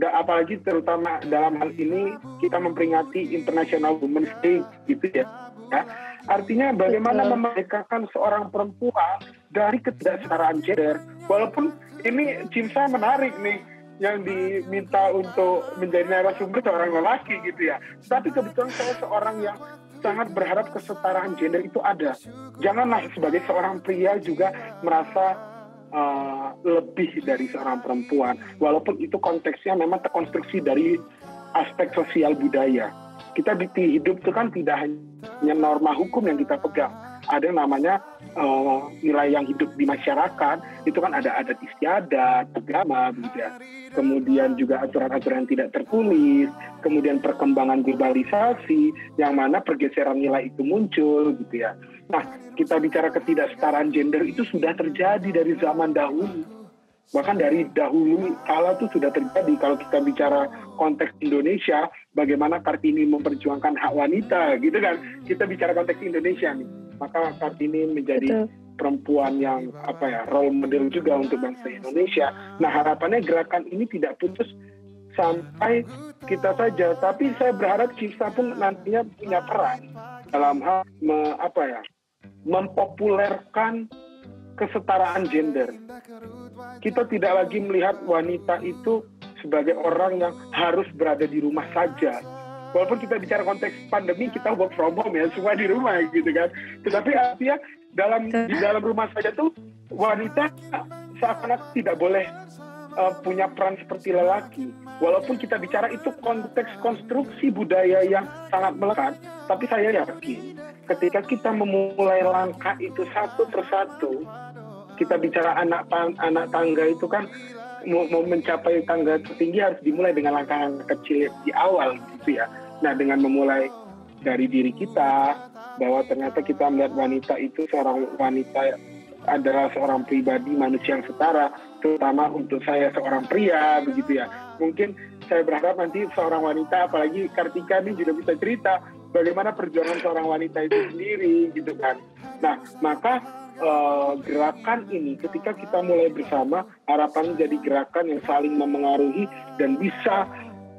dan apalagi terutama dalam hal ini kita memperingati International Women's Day gitu ya. ya. Artinya bagaimana memerdekakan seorang perempuan dari ketidaksetaraan gender. Walaupun ini Cimsa menarik nih yang diminta untuk menjadi narasumber seorang lelaki gitu ya. Tapi kebetulan saya seorang yang sangat berharap kesetaraan gender itu ada. Janganlah sebagai seorang pria juga merasa uh, lebih dari seorang perempuan, walaupun itu konteksnya memang terkonstruksi dari aspek sosial budaya. kita di hidup itu kan tidak hanya norma hukum yang kita pegang ada yang namanya eh, nilai yang hidup di masyarakat itu kan ada adat istiadat agama begitu ya. Kemudian juga aturan-aturan yang tidak tertulis kemudian perkembangan globalisasi yang mana pergeseran nilai itu muncul gitu ya. Nah kita bicara ketidaksetaraan gender itu sudah terjadi dari zaman dahulu. Bahkan dari dahulu kala itu sudah terjadi. Kalau kita bicara konteks Indonesia bagaimana Kartini memperjuangkan hak wanita gitu kan? Kita bicara konteks Indonesia nih maka Kartini menjadi Betul. perempuan yang apa ya role model juga untuk bangsa Indonesia nah harapannya gerakan ini tidak putus sampai kita saja tapi saya berharap Cipta pun nantinya punya peran dalam hal me- apa ya mempopulerkan kesetaraan gender kita tidak lagi melihat wanita itu sebagai orang yang harus berada di rumah saja. Walaupun kita bicara konteks pandemi, kita work from home ya, semua di rumah gitu kan. Tetapi artinya dalam di dalam rumah saja tuh wanita seakan-akan tidak boleh uh, punya peran seperti lelaki. Walaupun kita bicara itu konteks konstruksi budaya yang sangat melekat, tapi saya yakin ketika kita memulai langkah itu satu persatu, kita bicara anak anak tangga itu kan mau, mau mencapai tangga tertinggi harus dimulai dengan langkah yang kecil di awal gitu ya. Nah dengan memulai dari diri kita bahwa ternyata kita melihat wanita itu seorang wanita adalah seorang pribadi manusia yang setara, terutama untuk saya seorang pria begitu ya. Mungkin saya berharap nanti seorang wanita, apalagi Kartika ini juga bisa cerita bagaimana perjuangan seorang wanita itu sendiri gitu kan. Nah maka eh, gerakan ini ketika kita mulai bersama harapan jadi gerakan yang saling memengaruhi dan bisa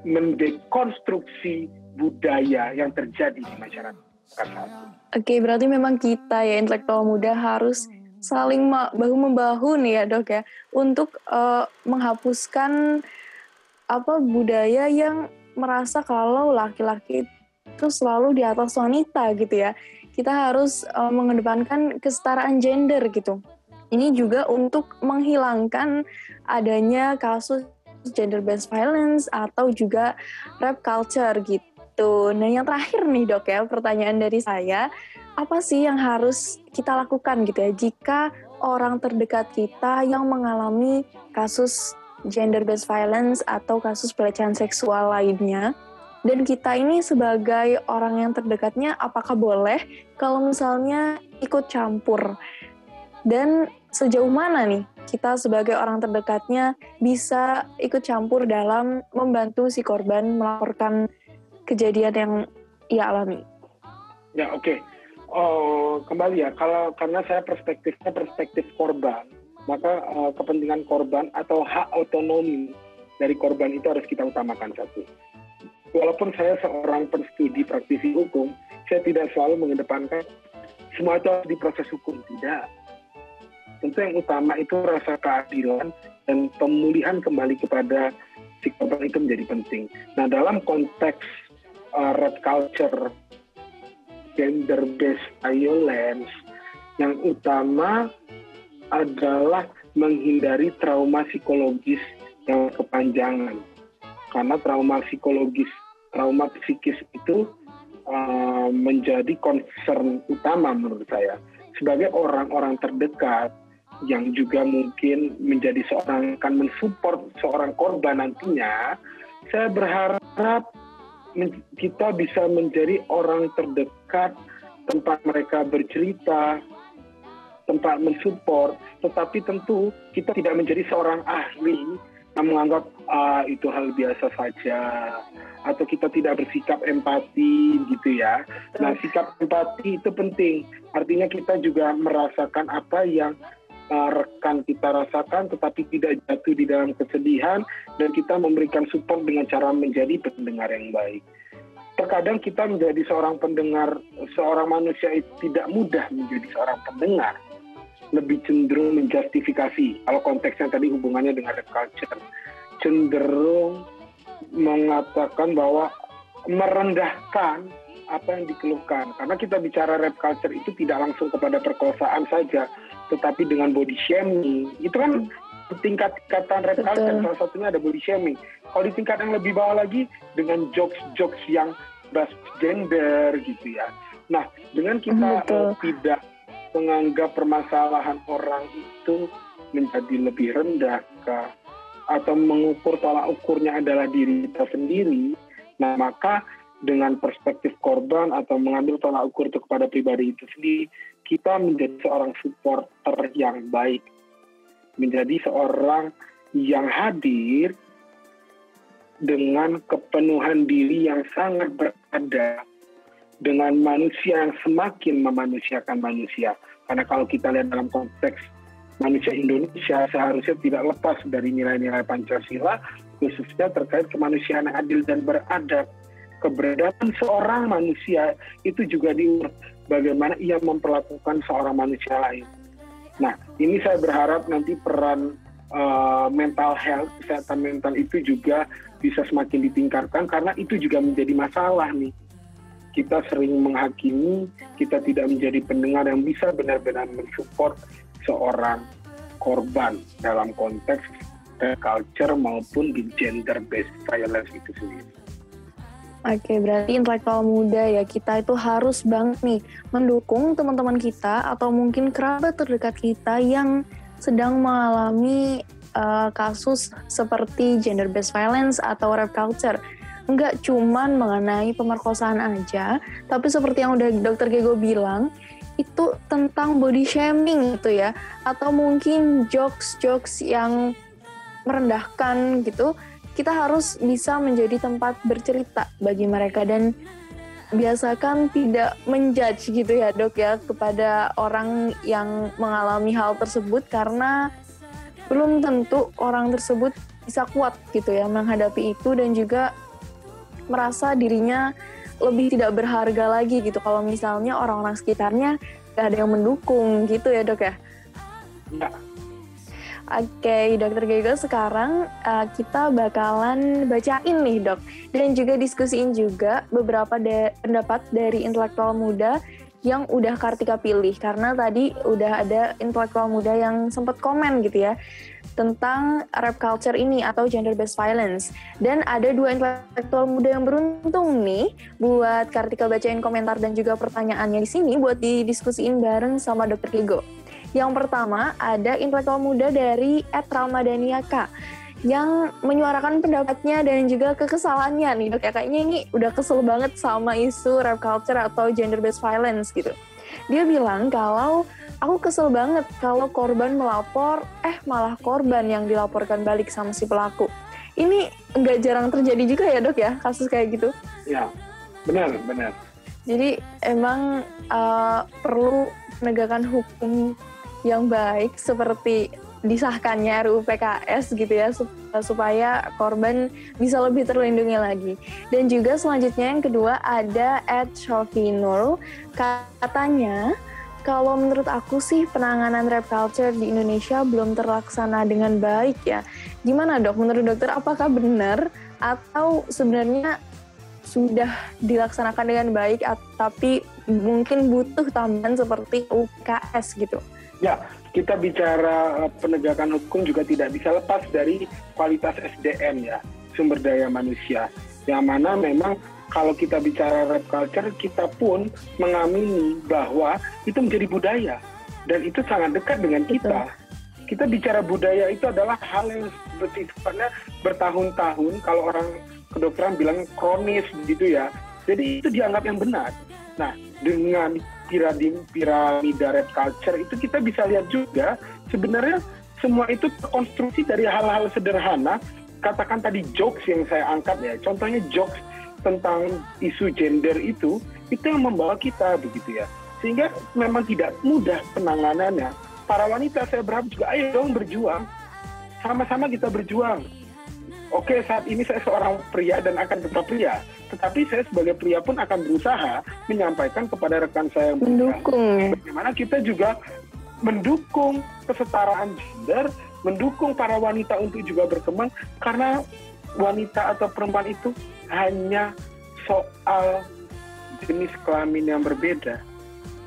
mendekonstruksi budaya yang terjadi di masyarakat ini. Oke, berarti memang kita ya intelektual muda harus saling bahu membahu nih ya dok ya untuk eh, menghapuskan apa budaya yang merasa kalau laki-laki itu selalu di atas wanita gitu ya. Kita harus eh, mengedepankan kesetaraan gender gitu. Ini juga untuk menghilangkan adanya kasus gender based violence atau juga rap culture gitu. Nah, yang terakhir nih, Dok ya, pertanyaan dari saya, apa sih yang harus kita lakukan gitu ya jika orang terdekat kita yang mengalami kasus gender based violence atau kasus pelecehan seksual lainnya dan kita ini sebagai orang yang terdekatnya apakah boleh kalau misalnya ikut campur dan sejauh mana nih kita sebagai orang terdekatnya bisa ikut campur dalam membantu si korban melaporkan kejadian yang ia alami. Ya oke. Oh, kembali ya, kalau karena saya perspektifnya perspektif korban, maka eh, kepentingan korban atau hak otonomi dari korban itu harus kita utamakan satu. Walaupun saya seorang penstudi praktisi hukum, saya tidak selalu mengedepankan semua itu harus diproses hukum tidak. Tentu yang utama itu rasa keadilan dan pemulihan kembali kepada si korban itu menjadi penting. Nah dalam konteks uh, red culture gender based violence yang utama adalah menghindari trauma psikologis yang kepanjangan karena trauma psikologis trauma psikis itu uh, menjadi concern utama menurut saya. Sebagai orang-orang terdekat yang juga mungkin menjadi seorang akan mensupport seorang korban nantinya saya berharap kita bisa menjadi orang terdekat tempat mereka bercerita, tempat mensupport, tetapi tentu kita tidak menjadi seorang ahli yang menganggap ah, itu hal biasa saja atau kita tidak bersikap empati gitu ya. Nah, sikap empati itu penting. Artinya kita juga merasakan apa yang uh, rekan kita rasakan tetapi tidak jatuh di dalam kesedihan dan kita memberikan support dengan cara menjadi pendengar yang baik. Terkadang kita menjadi seorang pendengar, seorang manusia itu tidak mudah menjadi seorang pendengar. Lebih cenderung menjustifikasi. Kalau konteksnya tadi hubungannya dengan culture. Cenderung mengatakan bahwa merendahkan apa yang dikeluhkan. Karena kita bicara rap culture itu tidak langsung kepada perkosaan saja, tetapi dengan body shaming. Itu kan tingkat-tingkatan rap Betul. culture, salah satunya ada body shaming. Kalau di tingkat yang lebih bawah lagi, dengan jokes-jokes yang berbasis gender gitu ya. Nah, dengan kita Betul. uh, tidak menganggap permasalahan orang itu menjadi lebih rendah kah? Atau mengukur tolak ukurnya adalah diri kita sendiri, nah maka dengan perspektif korban atau mengambil tolak ukur itu kepada pribadi itu sendiri, kita menjadi seorang supporter yang baik, menjadi seorang yang hadir dengan kepenuhan diri yang sangat berada dengan manusia yang semakin memanusiakan manusia. Karena kalau kita lihat dalam konteks manusia Indonesia seharusnya tidak lepas dari nilai-nilai Pancasila, khususnya terkait kemanusiaan yang adil dan beradab. Keberadaan seorang manusia itu juga diurut bagaimana ia memperlakukan seorang manusia lain. Nah, ini saya berharap nanti peran uh, mental health, kesehatan mental itu juga bisa semakin ditingkatkan karena itu juga menjadi masalah nih. Kita sering menghakimi, kita tidak menjadi pendengar yang bisa benar-benar mensupport seorang korban dalam konteks culture maupun di gender based violence itu sendiri. Oke, berarti intelektual muda ya kita itu harus banget nih mendukung teman-teman kita atau mungkin kerabat terdekat kita yang sedang mengalami uh, kasus seperti gender based violence atau rape culture. Enggak cuman mengenai pemerkosaan aja, tapi seperti yang udah dokter Gego bilang, itu tentang body shaming gitu ya, atau mungkin jokes-jokes yang merendahkan gitu. Kita harus bisa menjadi tempat bercerita bagi mereka dan biasakan tidak menjudge gitu ya dok ya kepada orang yang mengalami hal tersebut karena belum tentu orang tersebut bisa kuat gitu ya menghadapi itu dan juga merasa dirinya lebih tidak berharga lagi gitu kalau misalnya orang-orang sekitarnya gak ada yang mendukung gitu ya dok ya. Ya, Oke, Dokter Gego, sekarang uh, kita bakalan bacain nih, Dok. Dan juga diskusiin juga beberapa da- pendapat dari intelektual muda yang udah Kartika pilih. Karena tadi udah ada intelektual muda yang sempat komen gitu ya, tentang rap culture ini atau gender based violence. Dan ada dua intelektual muda yang beruntung nih buat Kartika bacain komentar dan juga pertanyaannya di sini buat didiskusiin bareng sama Dokter Gego. Yang pertama ada intelektual muda dari @ramadaniaka yang menyuarakan pendapatnya dan juga kekesalannya nih dok ya kayaknya ini udah kesel banget sama isu rap culture atau gender based violence gitu. Dia bilang kalau aku kesel banget kalau korban melapor eh malah korban yang dilaporkan balik sama si pelaku. Ini nggak jarang terjadi juga ya dok ya kasus kayak gitu. ya, benar, benar. Jadi emang uh, perlu penegakan hukum yang baik seperti disahkannya RUU PKS gitu ya sup- supaya korban bisa lebih terlindungi lagi. Dan juga selanjutnya yang kedua ada Ed Shofinul katanya kalau menurut aku sih penanganan rap culture di Indonesia belum terlaksana dengan baik ya. Gimana dok? Menurut dokter apakah benar atau sebenarnya sudah dilaksanakan dengan baik tapi mungkin butuh tambahan seperti UKS gitu. Ya, kita bicara eh, penegakan hukum juga tidak bisa lepas dari kualitas SDM ya, sumber daya manusia. Yang mana memang kalau kita bicara rap culture, kita pun mengamini bahwa itu menjadi budaya. Dan itu sangat dekat dengan kita. Kita bicara budaya itu adalah hal yang bersifatnya bertahun-tahun, kalau orang kedokteran bilang kronis gitu ya. Jadi itu dianggap yang benar. Nah, dengan piramida, piramida rap culture itu kita bisa lihat juga sebenarnya semua itu terkonstruksi dari hal-hal sederhana. Katakan tadi jokes yang saya angkat ya, contohnya jokes tentang isu gender itu, itu yang membawa kita begitu ya. Sehingga memang tidak mudah penanganannya. Para wanita saya berharap juga ayo dong berjuang. Sama-sama kita berjuang. Oke, saat ini saya seorang pria dan akan tetap pria. Tetapi saya sebagai pria pun akan berusaha menyampaikan kepada rekan saya yang Mendukung ya. bagaimana kita juga mendukung kesetaraan gender, mendukung para wanita untuk juga berkembang karena wanita atau perempuan itu hanya soal jenis kelamin yang berbeda.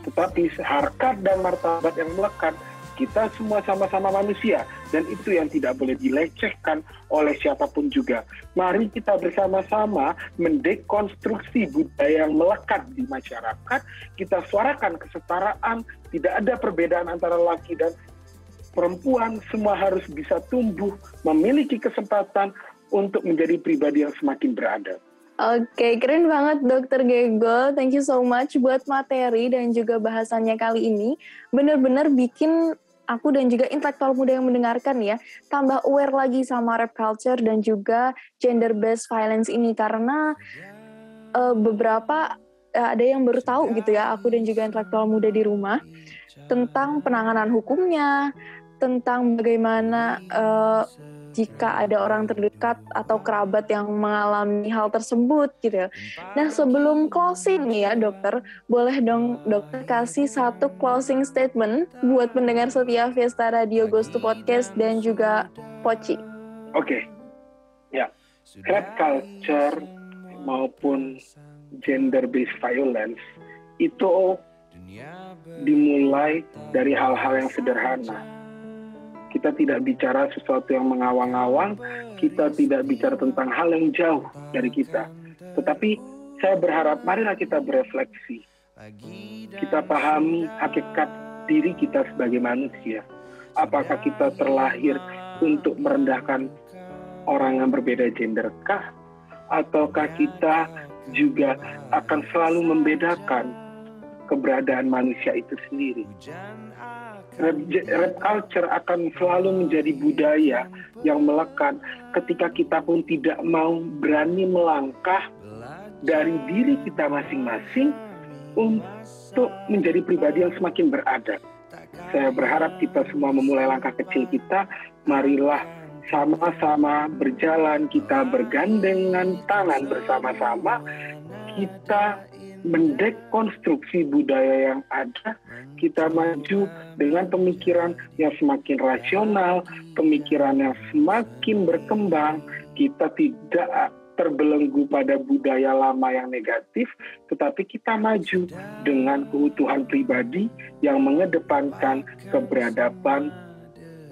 Tetapi harkat dan martabat yang melekat Kita semua sama-sama manusia dan itu yang tidak boleh dilecehkan oleh siapa pun juga. Mari kita bersama-sama mendekonstruksi budaya yang melekat di masyarakat. Kita suarakan kesetaraan, tidak ada perbedaan antara laki dan perempuan, semua harus bisa tumbuh, memiliki kesempatan untuk menjadi pribadi yang semakin beradab. Oke, keren banget Dokter Gego. Thank you so much buat materi dan juga bahasannya kali ini. Bener-bener bikin aku dan juga intelektual muda yang mendengarkan ya, tambah aware lagi sama rap culture dan juga gender-based violence ini. Karena uh, beberapa uh, ada yang baru tahu gitu ya, aku dan juga intelektual muda di rumah, tentang penanganan hukumnya, tentang bagaimana uh, jika ada orang terdekat atau kerabat yang mengalami hal tersebut gitu ya. Nah sebelum closing ya dokter, boleh dong dokter kasih satu closing statement buat pendengar setia Fiesta Radio Ghost to Podcast dan juga Poci. Oke, okay. ya, rap culture maupun gender based violence itu dimulai dari hal-hal yang sederhana kita tidak bicara sesuatu yang mengawang-awang, kita tidak bicara tentang hal yang jauh dari kita. Tetapi saya berharap marilah kita berefleksi. Kita pahami hakikat diri kita sebagai manusia. Apakah kita terlahir untuk merendahkan orang yang berbeda genderkah? Ataukah kita juga akan selalu membedakan keberadaan manusia itu sendiri? Rap, rap culture akan selalu menjadi budaya yang melekat ketika kita pun tidak mau berani melangkah dari diri kita masing-masing untuk menjadi pribadi yang semakin beradab. Saya berharap kita semua memulai langkah kecil kita, marilah sama-sama berjalan, kita bergandengan tangan bersama-sama, kita mendekonstruksi budaya yang ada, kita maju dengan pemikiran yang semakin rasional, pemikiran yang semakin berkembang, kita tidak terbelenggu pada budaya lama yang negatif, tetapi kita maju dengan keutuhan pribadi yang mengedepankan keberadaban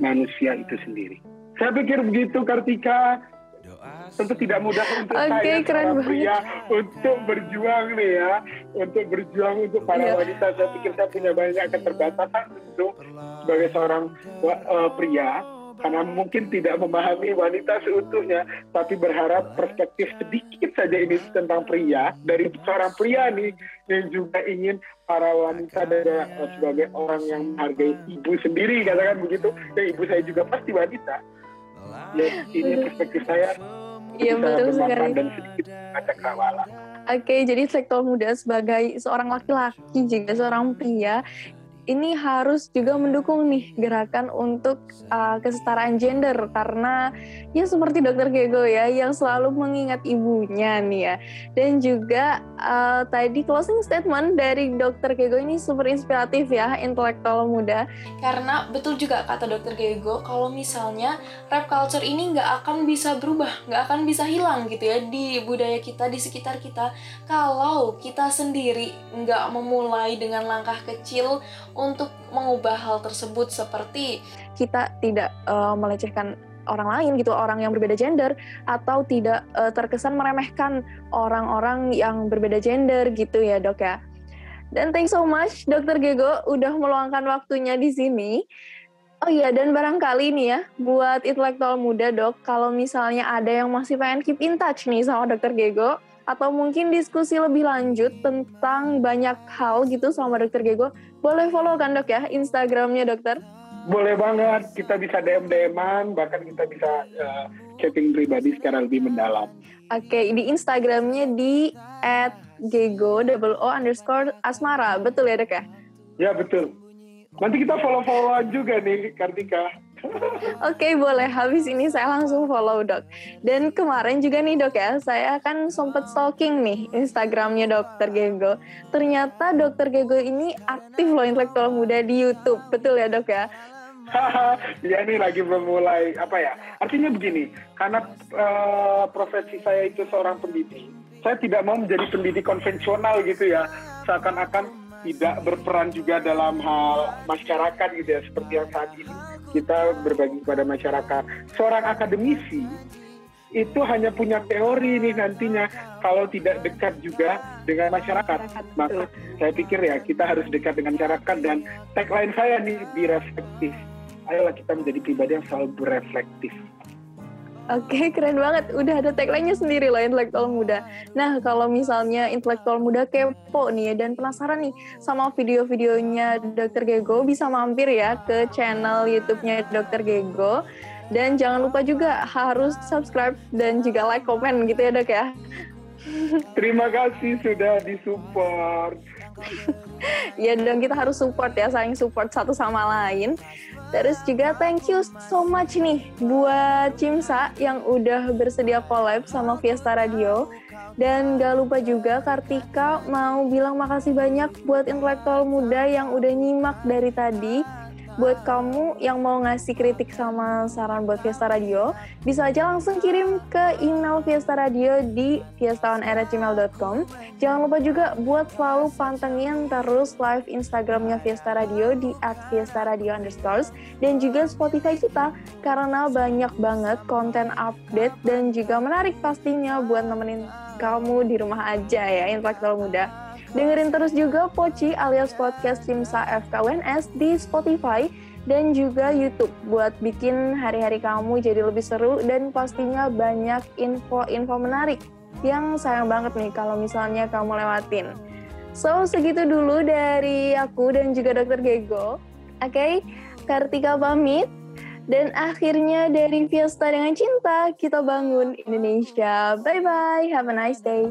manusia itu sendiri. Saya pikir begitu Kartika tentu tidak mudah untuk okay, saya keren para pria untuk berjuang nih ya, untuk berjuang untuk para yeah. wanita. Saya pikir saya punya banyak keterbatasan untuk sebagai seorang uh, pria karena mungkin tidak memahami wanita seutuhnya, tapi berharap perspektif sedikit saja ini tentang pria dari seorang pria nih yang juga ingin para wanita dan uh, sebagai orang yang menghargai ibu sendiri katakan begitu, ya ibu saya juga pasti wanita. Ya, ini perspektif saya Iya betul sekali. Dan sedikit cakrawala. Oke, jadi sektor muda sebagai seorang laki-laki juga seorang pria ini harus juga mendukung nih gerakan untuk uh, kesetaraan gender. Karena ya seperti dokter Gego ya yang selalu mengingat ibunya nih ya. Dan juga uh, tadi closing statement dari dokter Gego ini super inspiratif ya intelektual muda. Karena betul juga kata dokter Gego kalau misalnya rap culture ini nggak akan bisa berubah nggak akan bisa hilang gitu ya di budaya kita di sekitar kita. Kalau kita sendiri nggak memulai dengan langkah kecil untuk mengubah hal tersebut seperti kita tidak uh, melecehkan orang lain gitu orang yang berbeda gender atau tidak uh, terkesan meremehkan orang-orang yang berbeda gender gitu ya dok ya. Dan thanks so much dokter Gego udah meluangkan waktunya di sini. Oh iya, dan barangkali nih ya, buat intelektual muda dok, kalau misalnya ada yang masih pengen keep in touch nih sama dokter Gego, atau mungkin diskusi lebih lanjut tentang banyak hal gitu sama dokter Gego, boleh follow kan dok ya Instagramnya dokter? Boleh banget, kita bisa DM-DM-an, bahkan kita bisa uh, chatting pribadi secara lebih mendalam. Oke, okay, di Instagramnya di at gego double o underscore asmara, betul ya dok ya? Ya betul. Nanti kita follow-followan juga nih, Kartika. Oke okay, boleh. Habis ini saya langsung follow dok. Dan kemarin juga nih dok ya, saya kan sempet stalking nih Instagramnya dokter Gego. Ternyata dokter Gego ini aktif loh intelektual muda di YouTube. Betul ya dok ya? ya ini lagi memulai apa ya? Artinya begini, karena uh, profesi saya itu seorang pendidik, saya tidak mau menjadi pendidik konvensional gitu ya. Seakan-akan tidak berperan juga dalam hal masyarakat gitu ya seperti yang saat ini kita berbagi kepada masyarakat. Seorang akademisi itu hanya punya teori nih nantinya kalau tidak dekat juga dengan masyarakat. Maka saya pikir ya kita harus dekat dengan masyarakat dan tagline saya nih be reflektif. Ayolah kita menjadi pribadi yang selalu bereflektif. Oke, keren banget. Udah ada tagline-nya sendiri loh, intelektual muda. Nah, kalau misalnya intelektual muda kepo nih ya, dan penasaran nih sama video-videonya Dr. Gego, bisa mampir ya ke channel YouTube-nya Dr. Gego. Dan jangan lupa juga harus subscribe dan juga like, komen gitu ya dok ya. Terima kasih sudah disupport. ya dong kita harus support ya, saling support satu sama lain. Terus juga thank you so much nih buat Cimsa yang udah bersedia collab sama Fiesta Radio. Dan gak lupa juga Kartika mau bilang makasih banyak buat intelektual muda yang udah nyimak dari tadi buat kamu yang mau ngasih kritik sama saran buat Fiesta Radio, bisa aja langsung kirim ke email Fiesta Radio di fiestaonair@gmail.com. Jangan lupa juga buat selalu pantengin terus live Instagramnya Fiesta Radio di @fiestaradio underscores dan juga Spotify kita karena banyak banget konten update dan juga menarik pastinya buat nemenin kamu di rumah aja ya intelektual muda. Dengerin terus juga Poci alias podcast Simsa FKWNS di Spotify dan juga YouTube buat bikin hari-hari kamu jadi lebih seru dan pastinya banyak info-info menarik yang sayang banget nih kalau misalnya kamu lewatin. So, segitu dulu dari aku dan juga Dokter Gego. Oke, okay? Kartika pamit. Dan akhirnya dari Fiesta dengan Cinta, kita bangun Indonesia. Bye-bye, have a nice day.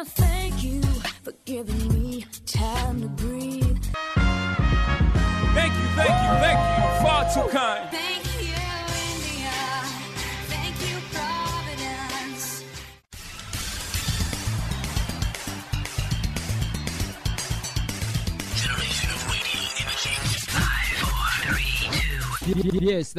Wanna thank you for giving me time to breathe. Thank you, thank you, thank you, far too kind. Thank you, India. Thank you, Providence. Yes,